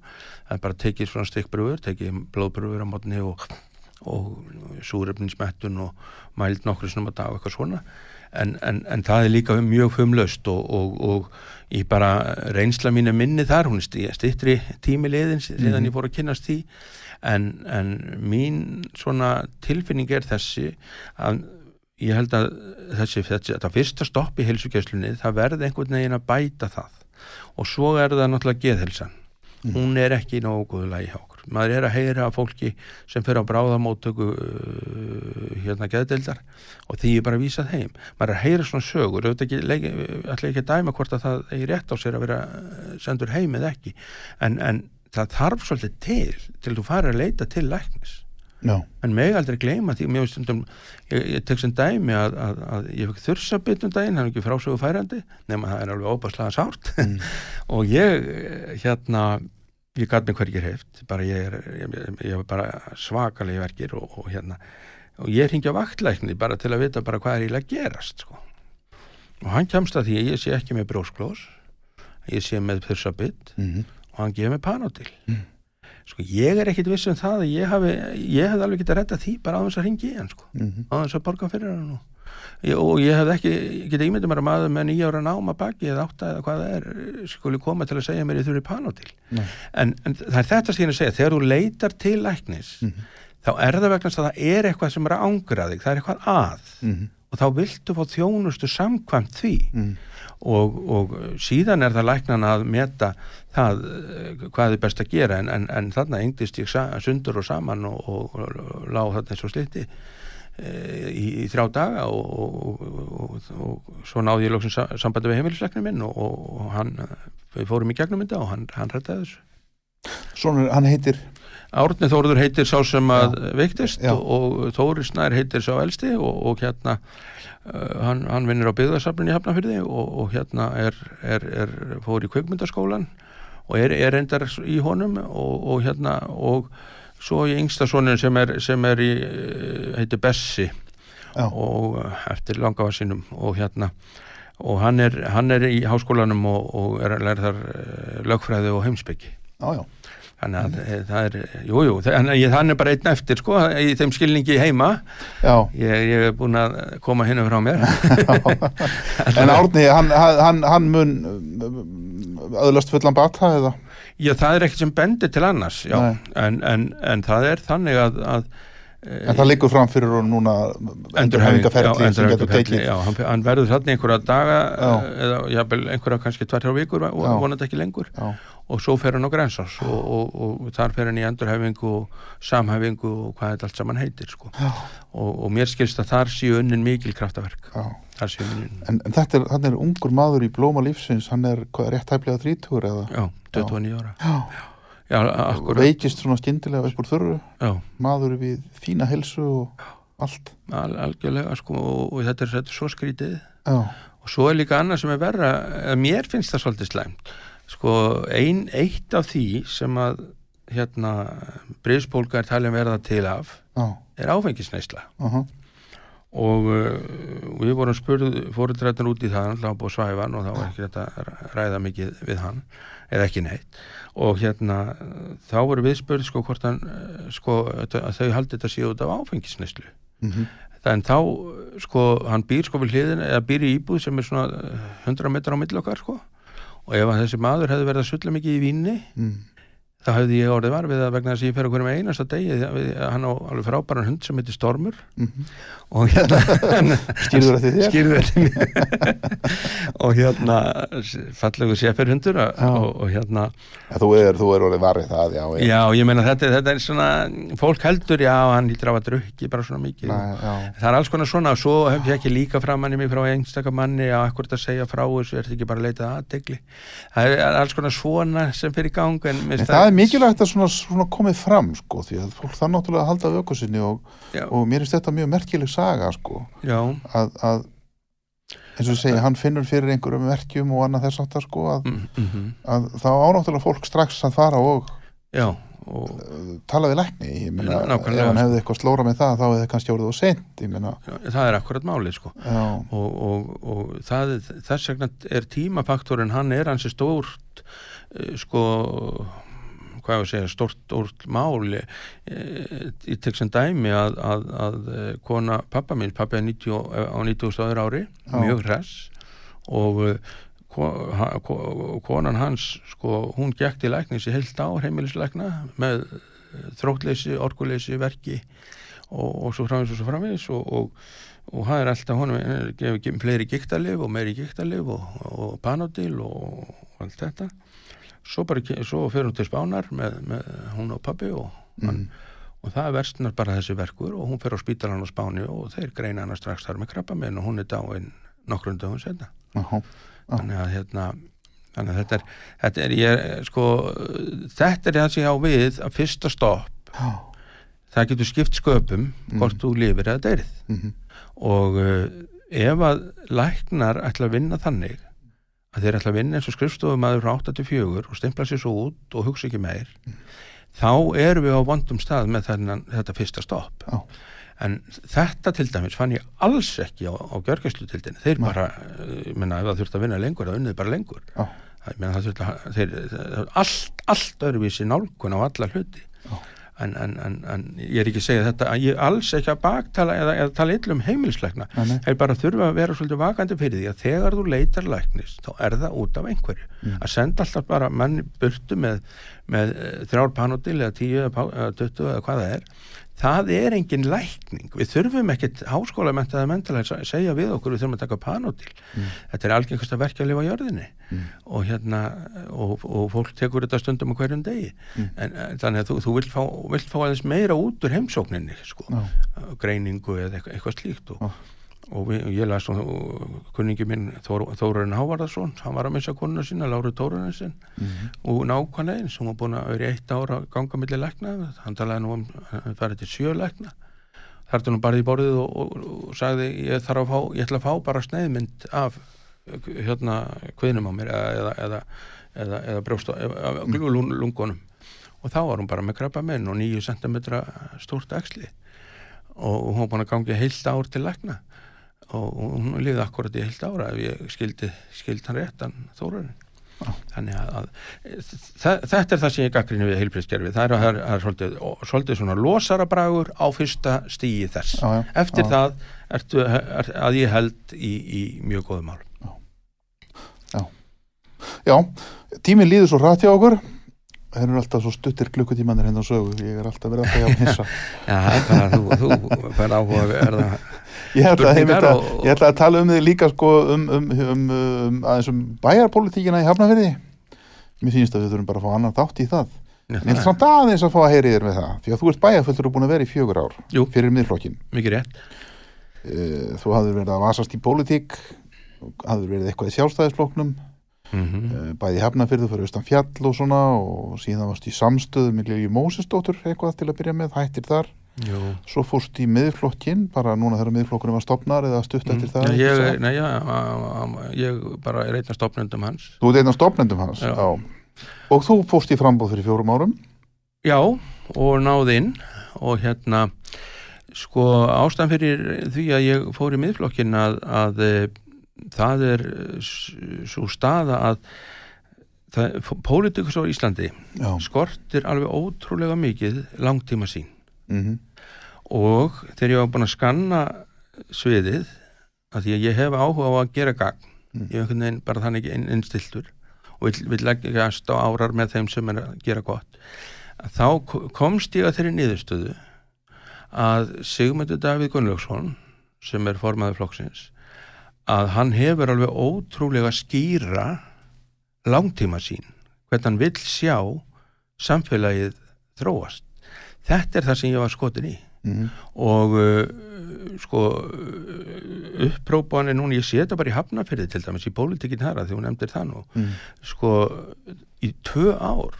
það er bara tekið svona stikkbröfur, tekið blóðbröfur á mótni og, og súrefninsmettun og mæld nokkru sinum að dag eitthvað svona. En, en, en það er líka mjög fumlaust og, og, og ég bara reynsla mín er minni þar, hún er stittri tími liðin síðan ég fór að kynnast því en, en mín svona tilfinning er þessi að ég held að þessi, þessi þetta fyrsta stopp í heilsugæslunni það verði einhvern veginn að bæta það. Og svo er það náttúrulega geðhelsan hún er ekki í nógu góðu lagi hjá okkur. Maður er að heyra af fólki sem fyrir á bráðamóttöku uh, hérna geðdeildar og því er bara vísað heim. Maður er að heyra svona sögur. Auðvitað ekki, ekki að dæma hvort að það er rétt á sér að vera sendur heim eða ekki. En, en það þarf svolítið til til þú fara að leita til læknis. Já, en meg aldrei gleyma því finnst stundum, ég, ég tek sem dæmi að, að, að ég fekk þurrsabit um daginn hann er ekki frásögu færandi nema það er alveg óbærslega sárt. [LAUGHS] Og ég hérna ég gæt mig hverjir heift bara ég er, ég, ég er bara svakalegi verkir og, og hérna. Og ég ringi á vaktlækni bara til að vita bara hvað er eiginlega að gerast sko. og hann kemst að því ég sé ekki með brósklós ég sé með þurrsabit mhm, og hann gefur mig panotil sko ég er ekkit viss um það að ég hafi, ég hef alveg getað redda því bara á þess að ringi í hann sko. Mhm, á þess að borga fyrir hann og, ég, og ég hef ekki, ég get ímyndið mér að maður með nýja ára náma baki eða átta eða hvað það er skuli koma til að segja mér ég þurfi panotil Nei. en, en það er þetta sem ég er að segja þegar þú leitar til læknis þá er það vegna að það er eitthvað sem er að ángra þig, það er eitthvað að. Mhm, og þá viltu fá þjónustu samkvæmt því. Mhm, og, og síðan er það læknan að meta það eh, hvað er best að gera. En, en, en þarna engdist ég sundur og saman og, og, og, lág þarna eins og sliti e, í, í þrjá daga. Og, og, og, og svo náði ég lóksum sambandi við heimilisleiknum minn og, og hann, við fórum í gegnum þetta og hann, hann rættaði þessu. Svona, hann heitir Árni Þóruður heitir sá sem að veiktist Já. og Þóri Snær heitir sá elsti og, og hérna uh, hann, hann vinnur á byggðarsafnin í Hafnafyrði og, og hérna er, er, er fór í kveikmyndaskólan og er, er endar í honum og, og hérna og svo í yngsta sonin sem er, sem er í, eh, heitir Bessi Já. og eh, eftir langafa sínum og hérna og hann er, hann er í háskólanum og, og er að læra þar eh, lögfræði og heimsbyggi Já, já, þannig að mm. það er, jú, jú þannig að hann er bara einn eftir sko í þeim skilningi heima já. ég, ég er búin að koma hinn frá mér [LAUGHS] En Árni, hann, hann, hann mun um, öðlast fullan bata eða? já, það er ekkert sem bendir til annars já, en, en, en það er þannig að, að En það liggur fram fyrir hún núna endurhæfingaferli já, sem getur tekið já, hann, hann verður þarna einhverja daga Já. eða jafnvel einhverja kannski tvær hjá vikur og Já. vonandi ekki lengur Já, og svo fer hann á grensás og, og, og þar fer hann í endurhæfingu og samhæfingu og hvað þetta allt saman heitir sko. og, og mér skilst að þar séu unnin mikil kraftaverk. Unnin, En, en þetta er, er ungur maður í blóma lífsins, hann er hvað, rétt hæflega þrítugur eða? já, 29 ára. Já, já, akkurat, veikist svona skyndilega upp úr þurru, já, maður við fína helsu og allt. al, algjörlega sko, og, þetta, er, þetta er svo skrítið. Já, og svo er líka annað sem er verra mér finnst það svolítið slæmt sko, ein, eitt af því sem að hérna, briðspólka er talin verða til af já, er áfengisneisla uh og uh, við vorum spurð fóruðrættin út í það, hann hlað búið svæfan og þá var ekki þetta ræða mikið við hann eða ekki neitt. Og hérna þá voru við spurð sko hvort hann uh, sko að þau haldi þetta séu út af áfengisneislu Mhm. en þá sko hann býr sko við hliðin eða býr í íbúð sem er svona uh, 100 metrar á milli okkar sko og ef þessi maður hefði verið að sulla mikið í vínni mm. Þá hefði ég orðið var við það vegna þess að ég fer okkur með einasta degi að hann á alveg frábæran hund sem heitir Stormur Mhm. og hérna Skýrður þér? skýrður eftir mér og hérna fallegu sefir hundur og, og, hérna ja, Þú er, þú er orðið varrið það, já, já. já ég meina þetta, þetta er svona fólk heldur já hann lítur á að drukki bara svona mikið Nei, það er alls konar svona og svo hef ég ekki líka framann í mig frá einstaka manni að akkurat að segja frá þessu er þetta ekki bara að leita aðtegli það er alls konar svona sem fyrir gang en, En það er mikilvægt að svona, svona komið fram sko, því að fólk það náttúrulega halda vöku sinni og, og mér finnst þetta mjög merkileg saga sko, að, að eins og segi, hann finnur fyrir einhverjum verkjum og annað þess aftar sko, að, mm, mm að þá ánáttúrulega fólk strax að fara og já og uh, tala við lækni, ég meina, ef hann hefði eitthvað slóra með það, þá hefði kannski orðið og seint, ég meina, það er akkurat málið sko. Og, og, og það, þess vegna er tímafaktorinn, hann er hansi stórt eh, sko hvað að segja, stórt, stórt mál eh, í tek sem dæmi að, að, að eh, kona pappa mín, pappa er 90, og- á 90 áður ári, Já. mjög hress og eh, konan hans sko, hún gekk til læknis í heilt ár heimilislækna með eh, þróttleysi, orkuleysi, verki og, og svo framvegis og svo framvegis og, og, og það er alltaf honum eh, gefur fleiri gíktalif og meiri gíktalif og, og panodil og allt þetta svo, svo fyrir hún til spánar með, með hún og pabbi og, hann, og það versnar bara þessi verkur og hún fyrir á spítalan á spáni og þeir greina hana strax þar með krabba minn og hún er dáin nokkrum dögum setna já, þannig að hérna þannig að þetta er, þetta er ég, sko, þetta er það sem ég á við að fyrsta stopp. Já, það getur skipt sköpum hvort þú lifir eða deyrið mhm, og uh, ef að læknar ætla að vinna þannig að þeir ætla að vinna eins og skrifstofumæður frá 8-4 og stimpla sér svo út og hugsa ekki meir þá erum við á vondum stað með þennan, þetta fyrsta stopp. Já, en þetta til dæmis fann ég alls ekki á, á gjörgæslutildinni. Þeir Nei. bara, uh, ég meina ef það þurft að vinna lengur það unnið bara lengur. Já, ég meina það þurft að þeir, þeir, allt, allt öðruvísi nálgun á alla hluti. Já. En, en, en, en ég er ekki að segja þetta að ég alls ekki að baktala eða, eða tala um Nei, nei. er bara að þurfa að vera svolítið vakandi fyrir því að þegar þú leitar læknis þá er það út af einhverju Mm. að senda alltaf bara manni burtu með, með eh, þrjár panodil eða tíu eða tuttu eða hvað það er það er engin lækning. Við þurfum ekkit háskóla mentaði mentalega að segja við okkur við þurfum að taka panótil þetta er algengast að verka að lifa á jörðinni. Og hérna og, og fólk tekur þetta stundum á hverjum degi. En, en þannig að þú, þú vilt fá, vilt fá aðeins meira út úr heimsókninni sko, greiningu eða eitthvað, eitthvað slíkt og, og við, ég las og, kunningi minn Þór, Þórarinn Hávarðarsson hann var að missa konuna sína, Láru Þórarinsson og nákvæmlega eins hún var búin að vera í eitt ára ganga milli lækna. Hann talaði nú um að fara til sjö lækna. Þar til hún barði í borðið og, og, og sagði ég þarf að fá, ég ætla að fá bara sneiðmynd af hérna kviðnum á mér eða, eða, eða, eða, eða brjóst af lungunum. Og þá var hún bara með krabba minn og nýju centimetra stórt axli og hún var búin að gangi heilt ár til lækna og hún liði akkurat í heilt ára ef ég skildi, skildi hann rétt hann þórarinn þannig að, að þetta er það sem ég gaggrinni við heilbreyðskerfi það er, er, er svolítið, svolítið svona losarabragur á fyrsta stíi þess. Já, já, eftir já. það ertu, er, að ég held í, í mjög góðum mál Já, tíminn líður svo rætt hjá okkur. Þeir eru alltaf svo stuttir klukkutímanir hérna á sögu. Ég er alltaf verið alltaf hjá hissa Já, það er bara þú, þú fær áhuga að verða ég ætla, að, og- ég ætla að tala um þig líka sko, um, um, um, um, aðeins um bæjarpolítíkina í Hafnafyrði mér finnst að við þurfum bara að fá annan þátt í það. Já, en ég ætla samt aðeins að fá að heyri þér með það því að þú ert bæjarfullur og búin að vera í fjögur ár Jú. fyrir miðflokkin Eh, þú hafður verið að vasast í pólitík hafður verið eitthvað í sjálfstæðisflokknum mm Eh, bæði hefnafyrðu fyrir austan fjall og svona og síðan varst í samstöðu með Lilju Mósesdóttur eitthvað til að byrja með, hættir þar Jú. svo fórst í miðflokkin bara núna þegar miðflokkurinn var stopnar eða stutt eftir það Mm. Já, ekki ég, nei, já, á- á- ég bara er einn af stopnendum hans Þú ert einn af stopnendum hans Já. og þú fórst í frambóð fyrir fjórum árum Já, og náði inn og hérna sko ástæðan fyrir því að ég fór í miðflokkin að, að e, það er svo staða að það, pólitíkus á Íslandi Já, skortir alveg ótrúlega mikið langtíma sín mm og þegar ég var búin að skanna sviðið að því að ég hef áhuga á að gera gagn Mm. ég hef einhvern veginn bara þannig inn, innstiltur og vill, vill leggjast á árar með þeim sem er að gera gott þá ko- komst ég að þeirri niðurstöðu að Sigmundur Davíð Gunnlaugsson sem er formaður flokksins að hann hefur alveg ótrúlega skýra langtíma sín hvernig hann vill sjá samfélagið þróast þetta er það sem ég var skotin í. Mm og uh, sko uh, upprópanir núna, ég sé þetta bara í hafnafyrði til dæmis í pólitíkin þar að því hún nefndir það nú. Mm. sko í tvö ár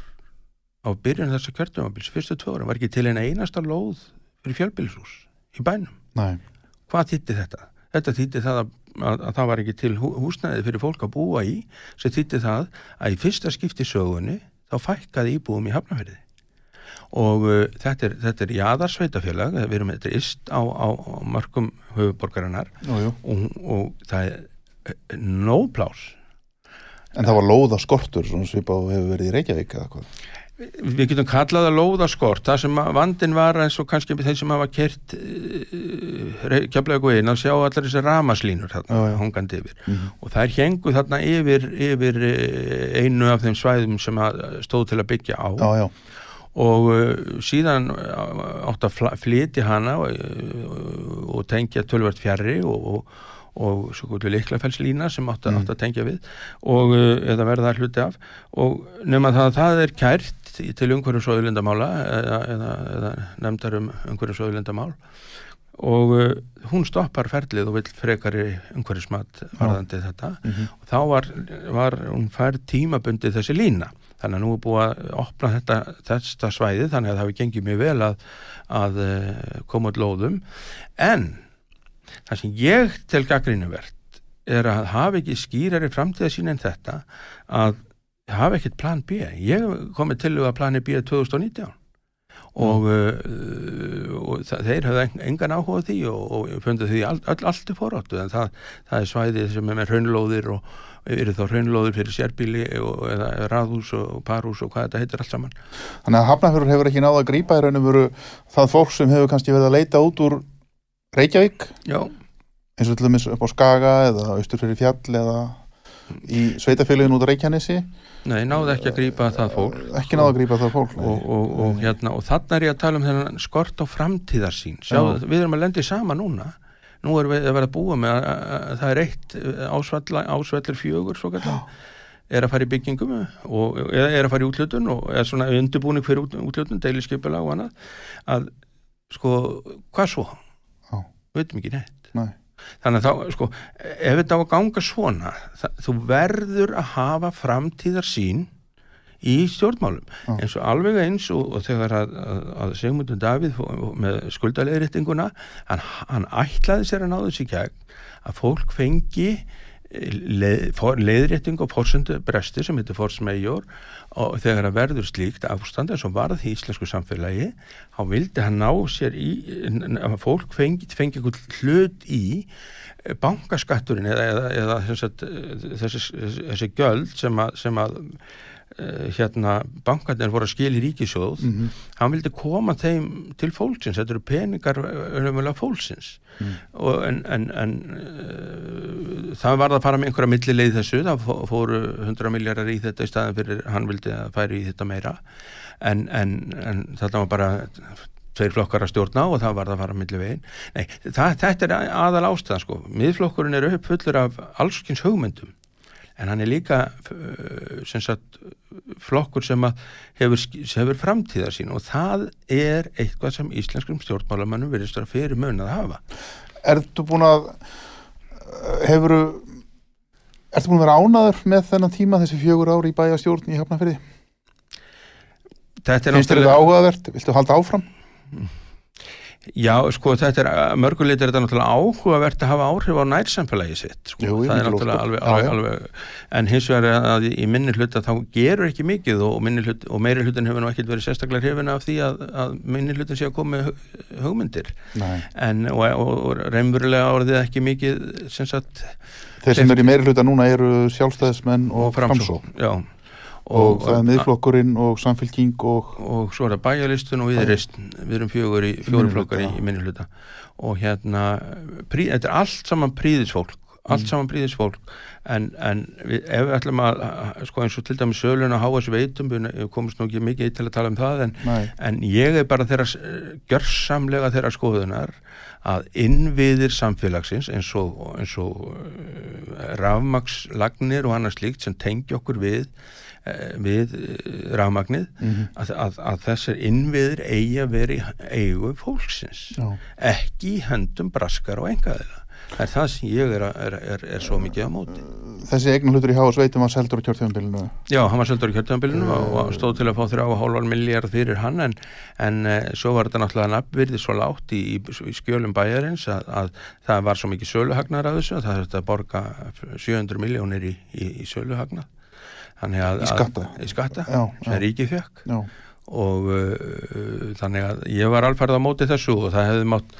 á byrjun þessa kjörtumabils, fyrstu tvö ára var ekki til eina einasta lóð fyrir fjölbýlshús í bænum, Nei, hvað þýtti þetta? Þetta þýtti það að, að, að það var ekki til hú, húsnæði fyrir fólk að búa í sem þýtti það að í fyrsta skipti sögunni þá fækkaði íbúum í hafnafyrði og uh, þetta er, þetta er jaðarsveitafélag, við erum þetta ist á, á, á mörgum höfuborgarinnar og, og það er uh, nóg plás En það var lóða skortur svona svipað og hefur verið í Reykjavík eða hvað? Við getum kallað það lóðaskort. Það sem að vandin var eins og kannski þeir sem hafa kert uh, kjaflega inn að sjá allar þessi ramaslínur Já, þarna, já. hangandi yfir. Mhm. og þær hengu þarna yfir, yfir eh, einu af þeim svæðum sem að stóð til að byggja á. Já, já, og uh, síðan uh, átt að flytja hana og, uh, og tengja tölvert fjarrri og, og, og liklafellslína sem átt að, Mm. átt að tengja við og eða verða hluti af. Og það að það er kært til umhverjum söðulindamála eða, eða, eða nefndar um umhverjum söðulindamál og hún stoppar ferlið og vill frekari umhverjusmat varðandi þetta. Mhm. og þá var, var hún fær tímabundið þessi lína þannig að nú er búið að opna þetta, þetta svæði þannig að það hefur gengið mjög vel að, að eh, koma út lóðum. En það sem ég tel gaggrínuvert er að hafa ekki skýrari framtíðasín en þetta að hafa ekkert plan B. Ég komið til að plani B 2019 og, uh, og það, þeir en- engan áhuga því og, og fundu því all, all, allt upp foráttu en það, það er svæðið sem er með raunlóðir og eru þá raunlóðir fyrir sérbíli og, eða raðhús og parhús og hvað þetta heitir allt saman. Þannig að Hafnarfjörður hefur ekki náða að grípa í raunum veru það fólk sem hefur kannski verið að leita út úr Reykjavík? Já, eins og til dæmis upp á Skaga eða austur fyrir fjall eða í sveitafélagin út á Reykjanesi? Nei, náðu ekki að grípa það fólk. Ekki náðu að grípa það fólk og, og, og, hérna, og þarna er ég að tala um þennan skort á framtíðarsýn. Sjá, Já. við erum að lendi sama núna nú erum við að vera að búa með að, að, að það er eitt ásvall, ásvallur fjögur svo kallar, er að fara í byggingum og eða er að fara í útlutun og er svona undirbúning fyrir út, útlutun, deiliskeipula og annað að sko, hvað svo? Já. veitum ekki neitt Nei. þannig að þá, sko, ef þetta á að ganga svona, það, þú verður að hafa framtíðarsýn í stjórnmálum Já. eins og alveg eins og, og þegar að, að, að Sigmundur Davíð með skuldaleðréttinguna hann, hann ætlaði sér að náðu sér gegn að fólk fengi eh, leið, for, leiðrétting og fórsendu bresti sem heitir force major og þegar að verður slíkt ástand eins og varð í íslensku samfélagi þá vildi hann ná sér í að fólk fengi, fengi einhvern hlut í eh, bankaskatturinn eða, eða, eða þess að, þessi, þessi göld sem að, sem að eh, hérna bankarnir voru að skilja í ríkisjóð Mhm. hann vildi koma þeim til fólksins. Þetta eru peningar önumulega fólksins. Og en, en, en uh, það var að fara með einhverja millileið þessu, það fó- fóru 100 miljardar í þetta í staðin fyrir hann vildi að færi í þetta meira. En, en, en þetta var bara tveir flokkar að stjórna og það var að fara milli veginn. Nei, það, þetta er aðal ástæðan sko. Miðflokkurinn er upp fullur af allskins hugmyndum en hann er líka sem sagt, flokkur sem að hefur, hefur framtíðar sín og það er eitthvað sem íslenskum stjórnmálamannum verðist vera fyrir mun að hafa. Ertu búin að hefur Ertu búin að vera ánaður með þennan tíma þessi fjögur ár í bæjastjórn í er Finnst þér þetta áhugavert? Viltu halda áfram? Já, sko, þetta er, að mörguleit er þetta náttúrulega áhugavert að hafa áhrif á nærsamfélagi sitt, sko, Jú, það er náttúrulega alveg, alveg, alveg, en hins vegar að í minni hluta þá gerur ekki mikið og, minni hlut, og meiri hlutin hefur nú ekkert verið sérstaklega hrifin af því að, að minni hlutin sé að koma með hug- hugmyndir, Nei. en og, og, og reymverulega orðið ekki mikið, sem sagt, Þeir sem eru í meiri hluta núna eru sjálfstæðismenn og, framsók já, og, það er miðflokkurinn og samfélking og og svo er það bæjalistun og viðreist við erum fjögur í fjórum Minnihluta, flokkar í, í minnihluta. Og hérna prí, þetta er allt saman príðisfólk allt saman príðisfólk en, en við, ef við ætlum að að- sko eins og til dæmis sölun og HS veitum við við komumst nú ekki mikið til að tala um það en, en ég er bara þeirra gjörsamlega þeirra skoðunar að innviðir samfélagsins eins og, eins og uh, rafmakslagnir og annars slíkt sem tengi okkur við eh, við eh, rafmagnið Mhm. að, að, að þessir innviðir eigi að vera í eigu fólksins Já. ekki í höndum braskar og engaðila það er það sem ég er, er, er, er svo mikið á móti. Þessi eignan hlutur í HS veitum var seldur á kjörtjöfumbilinu Já, hann var seldur í kjörtjánbilinu og, og stóð til að fá þrjá hálfar miljard fyrir hann en, en svo var þetta náttúrulega nafnvirði svo látt í, í, skjölum bæjarins að, að það var svo mikið söluhagnar af þessu að það þurfti að borga 700 miljónir í, í, í söluhagnar að, Í skatta? Að, í skatta, Já, sem já. ríkið fekk Já, og uh, þannig að ég var alfarð á móti þessu og það hefði mátt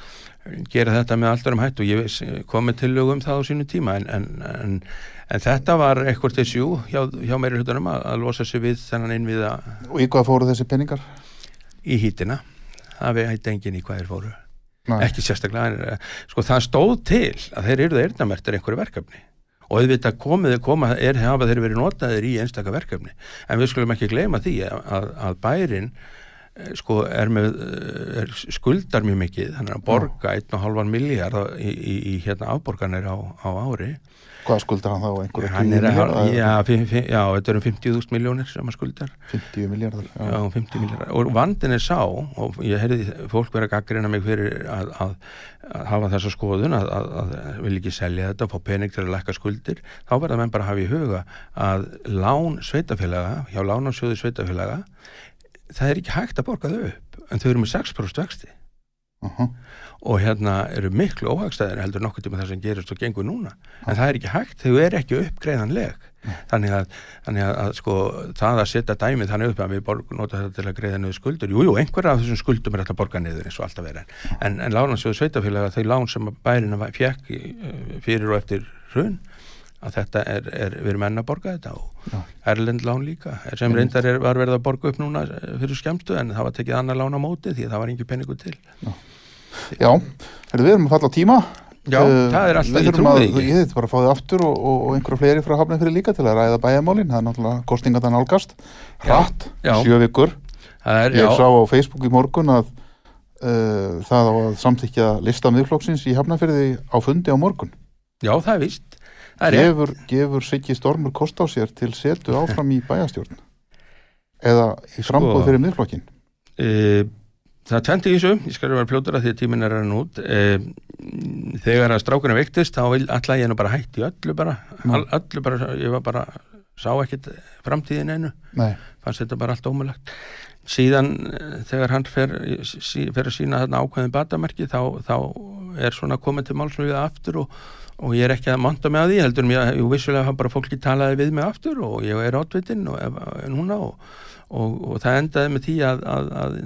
gera þetta með alltaf um hætt og ég kom með tillögu um það á sínu tíma en, en, en, en þetta var eitthvað til sjú hjá, hjá meiri hlutunum að, að losa sig við þennan innviða og í hvað fóru þessi peningar? í hítina það veit enginn í hvað þeir fóru Nei. ekki sérstaklega eh, sko það stóð til að þeir eru eyrnamertir einhverju verkefni og auðvitað komið koma er hafa þeir verið notaðir í einstaka verkefni. En við skulum ekki gleyma því að, að bærin sko er með eh, er, skuldar mjög mikið þannig að borga 1,5 miljard í, í, í hérna afborganir á, á ári. Hvað skuldar hann þá? Einhverju hann er já, já, þetta eru 50.000 miljónir sem að skuldar. 50 miljardar Já, 50 miljardar. Og vandin er sá, og ég heyrði fólk vera gaggrina mig fyrir að, að, að hafa þessa skoðun, að, að, vil ekki selja þetta og fá pening til að lækka skuldir, þá verða menn bara að hafa í huga að lán sveitafélaga, hjá lánarsjóðu sveitafélaga, það er ekki hægt að borga þau upp, en þau eru með 6% vexti. Uh -huh. og hérna eru miklu óhagstæðir heldur nokkuð tíma það sem gerist og gengur núna. En það er ekki hægt, þau eru ekki uppgreiðanleg. Þannig að, þannig að, að sko, það að setja dæmið þannig upp að við borg, nota þetta til að greiða niður skuldur jújú, jú, einhverja af þessum skuldum er hægt að borga niður eins og alltaf verið. En, en lánansjóðu sveitafélaga, þau lán sem bærina fjekk í- fyrir og eftir hrun að þetta er, er við erum enn að borga þetta og Já. Erlend lán líka sem reyndar er, var verið að borga upp núna eh, fyrir skemmstu en það var tekið annar lán á móti því að það var engin peningu til Já, Heyrðu, við erum að falla á tíma Já, Uh, það er alltaf, ég þurfum trúi að, því ekki. Ég þurfum bara að fá þið aftur og, og, og einhverja fleiri frá hafnið fyrir líka til að ræða bæjarmálin, það er náttúrulega kostingat að nálgast, hratt, Já. sjö vikur. Er, Ég já, sá á Facebook í morgun að uh, það á að samþykja lista miðflokksins í hafnafyrði á fundi á morgun. já, það er víst. Gefur, gefur Siggi Stormur kost á sér til setu áfram í bæjastjórn eða í frambóð Sko. fyrir miðflokkin. Uh, það er tvent í þessu, ég skal vera fljótur að því að tíminn er að út. Uh, þegar að strákunum veiktist þá alltaf ég nú bara hætti öllu bara, all, öllu bara ég var bara, sá ekkit framtíðin einu, Nei, fannst þetta bara allt ómulagt síðan eh, þegar hann fer, fer að sína þarna ákveðin batamerki þá, þá er svona komið til málsmjöðu aftur og, og ég er ekki að monta mig að því heldur mér, jú vissulega hafa bara fólki talaði við mig aftur og ég er átvitinn núna og, og, og það endaði með því að, að, að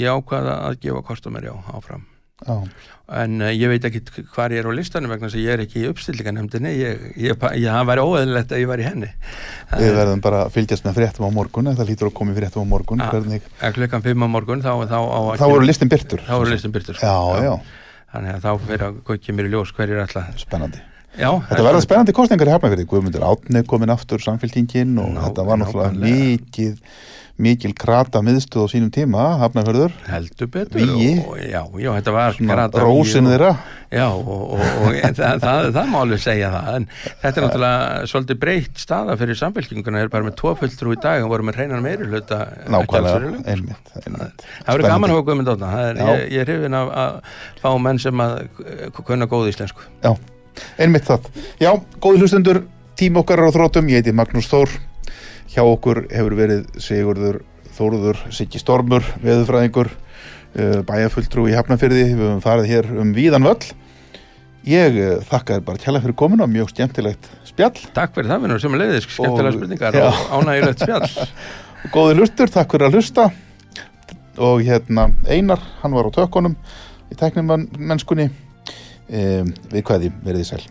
ég ákvaða að gefa kostum mér já áfram. Já, en uh, ég veit ekki hvar ég er á listanum vegna að ég er ekki í uppstillinganemndinni ég, ég, ég, ég það væri óeðlilegt að ég væri í henni. Við verðum bara að fylgjast með fréttum á morgun, það lítur að koma í fréttum á morgun, Ah. hvernig, að klukkan 5 á morgun þá, þá, á þá þá eru listin byrtur sko. Já, já, þannig að þá fyrir að kveikja mér í ljós hverjir alltaf spennandi. já, Þetta verða spennandi kostningar í Hafnarfirði, Guðmundur Átni komin aftur samféltingin og Ná- þetta var náttúrulega mikið, mikil krata miðstuð á sínum tíma, Hafnarfjörður, heldur betur. Vígi. og, já, já, þetta var grata rósin þeirra. Já, og, og, og það, það, það, má alveg segja það. En þetta er náttúrulega svolítið breytt staða fyrir samfélkinguna, er bara með tvo fulltrú í dag og voru með hreinan meiri hluta Nákvæmlega, einmitt. Það verður gaman að hafa guðmynd átna það ég, er hrifin af að fá menn sem að kunna góð íslensku. Já, einmitt það. Já, góði hlustendur, tím okkar á þrótum, ég heiti Magnús Þór, hjá okkur hefur verið Sigurður Þóruður Siggi Stormur, veðurfræðingur, uh, bæjarfulltrú í Hafnarfyrði, við höfum farið hér um víðan völl. Ég uh, þakka þér bara kjærlega fyrir komuna, mjög skemmtilegt spjall. Takk fyrir það, vinnur, sem er leiðis skemmtilega Og- spurningar og ánægilegt spjall [LAUGHS] Góði hlustur, takk fyrir að hlusta og hérna Einar, hann var á tökkunum í teknimennskunni um, við hvaði verið þið sæl.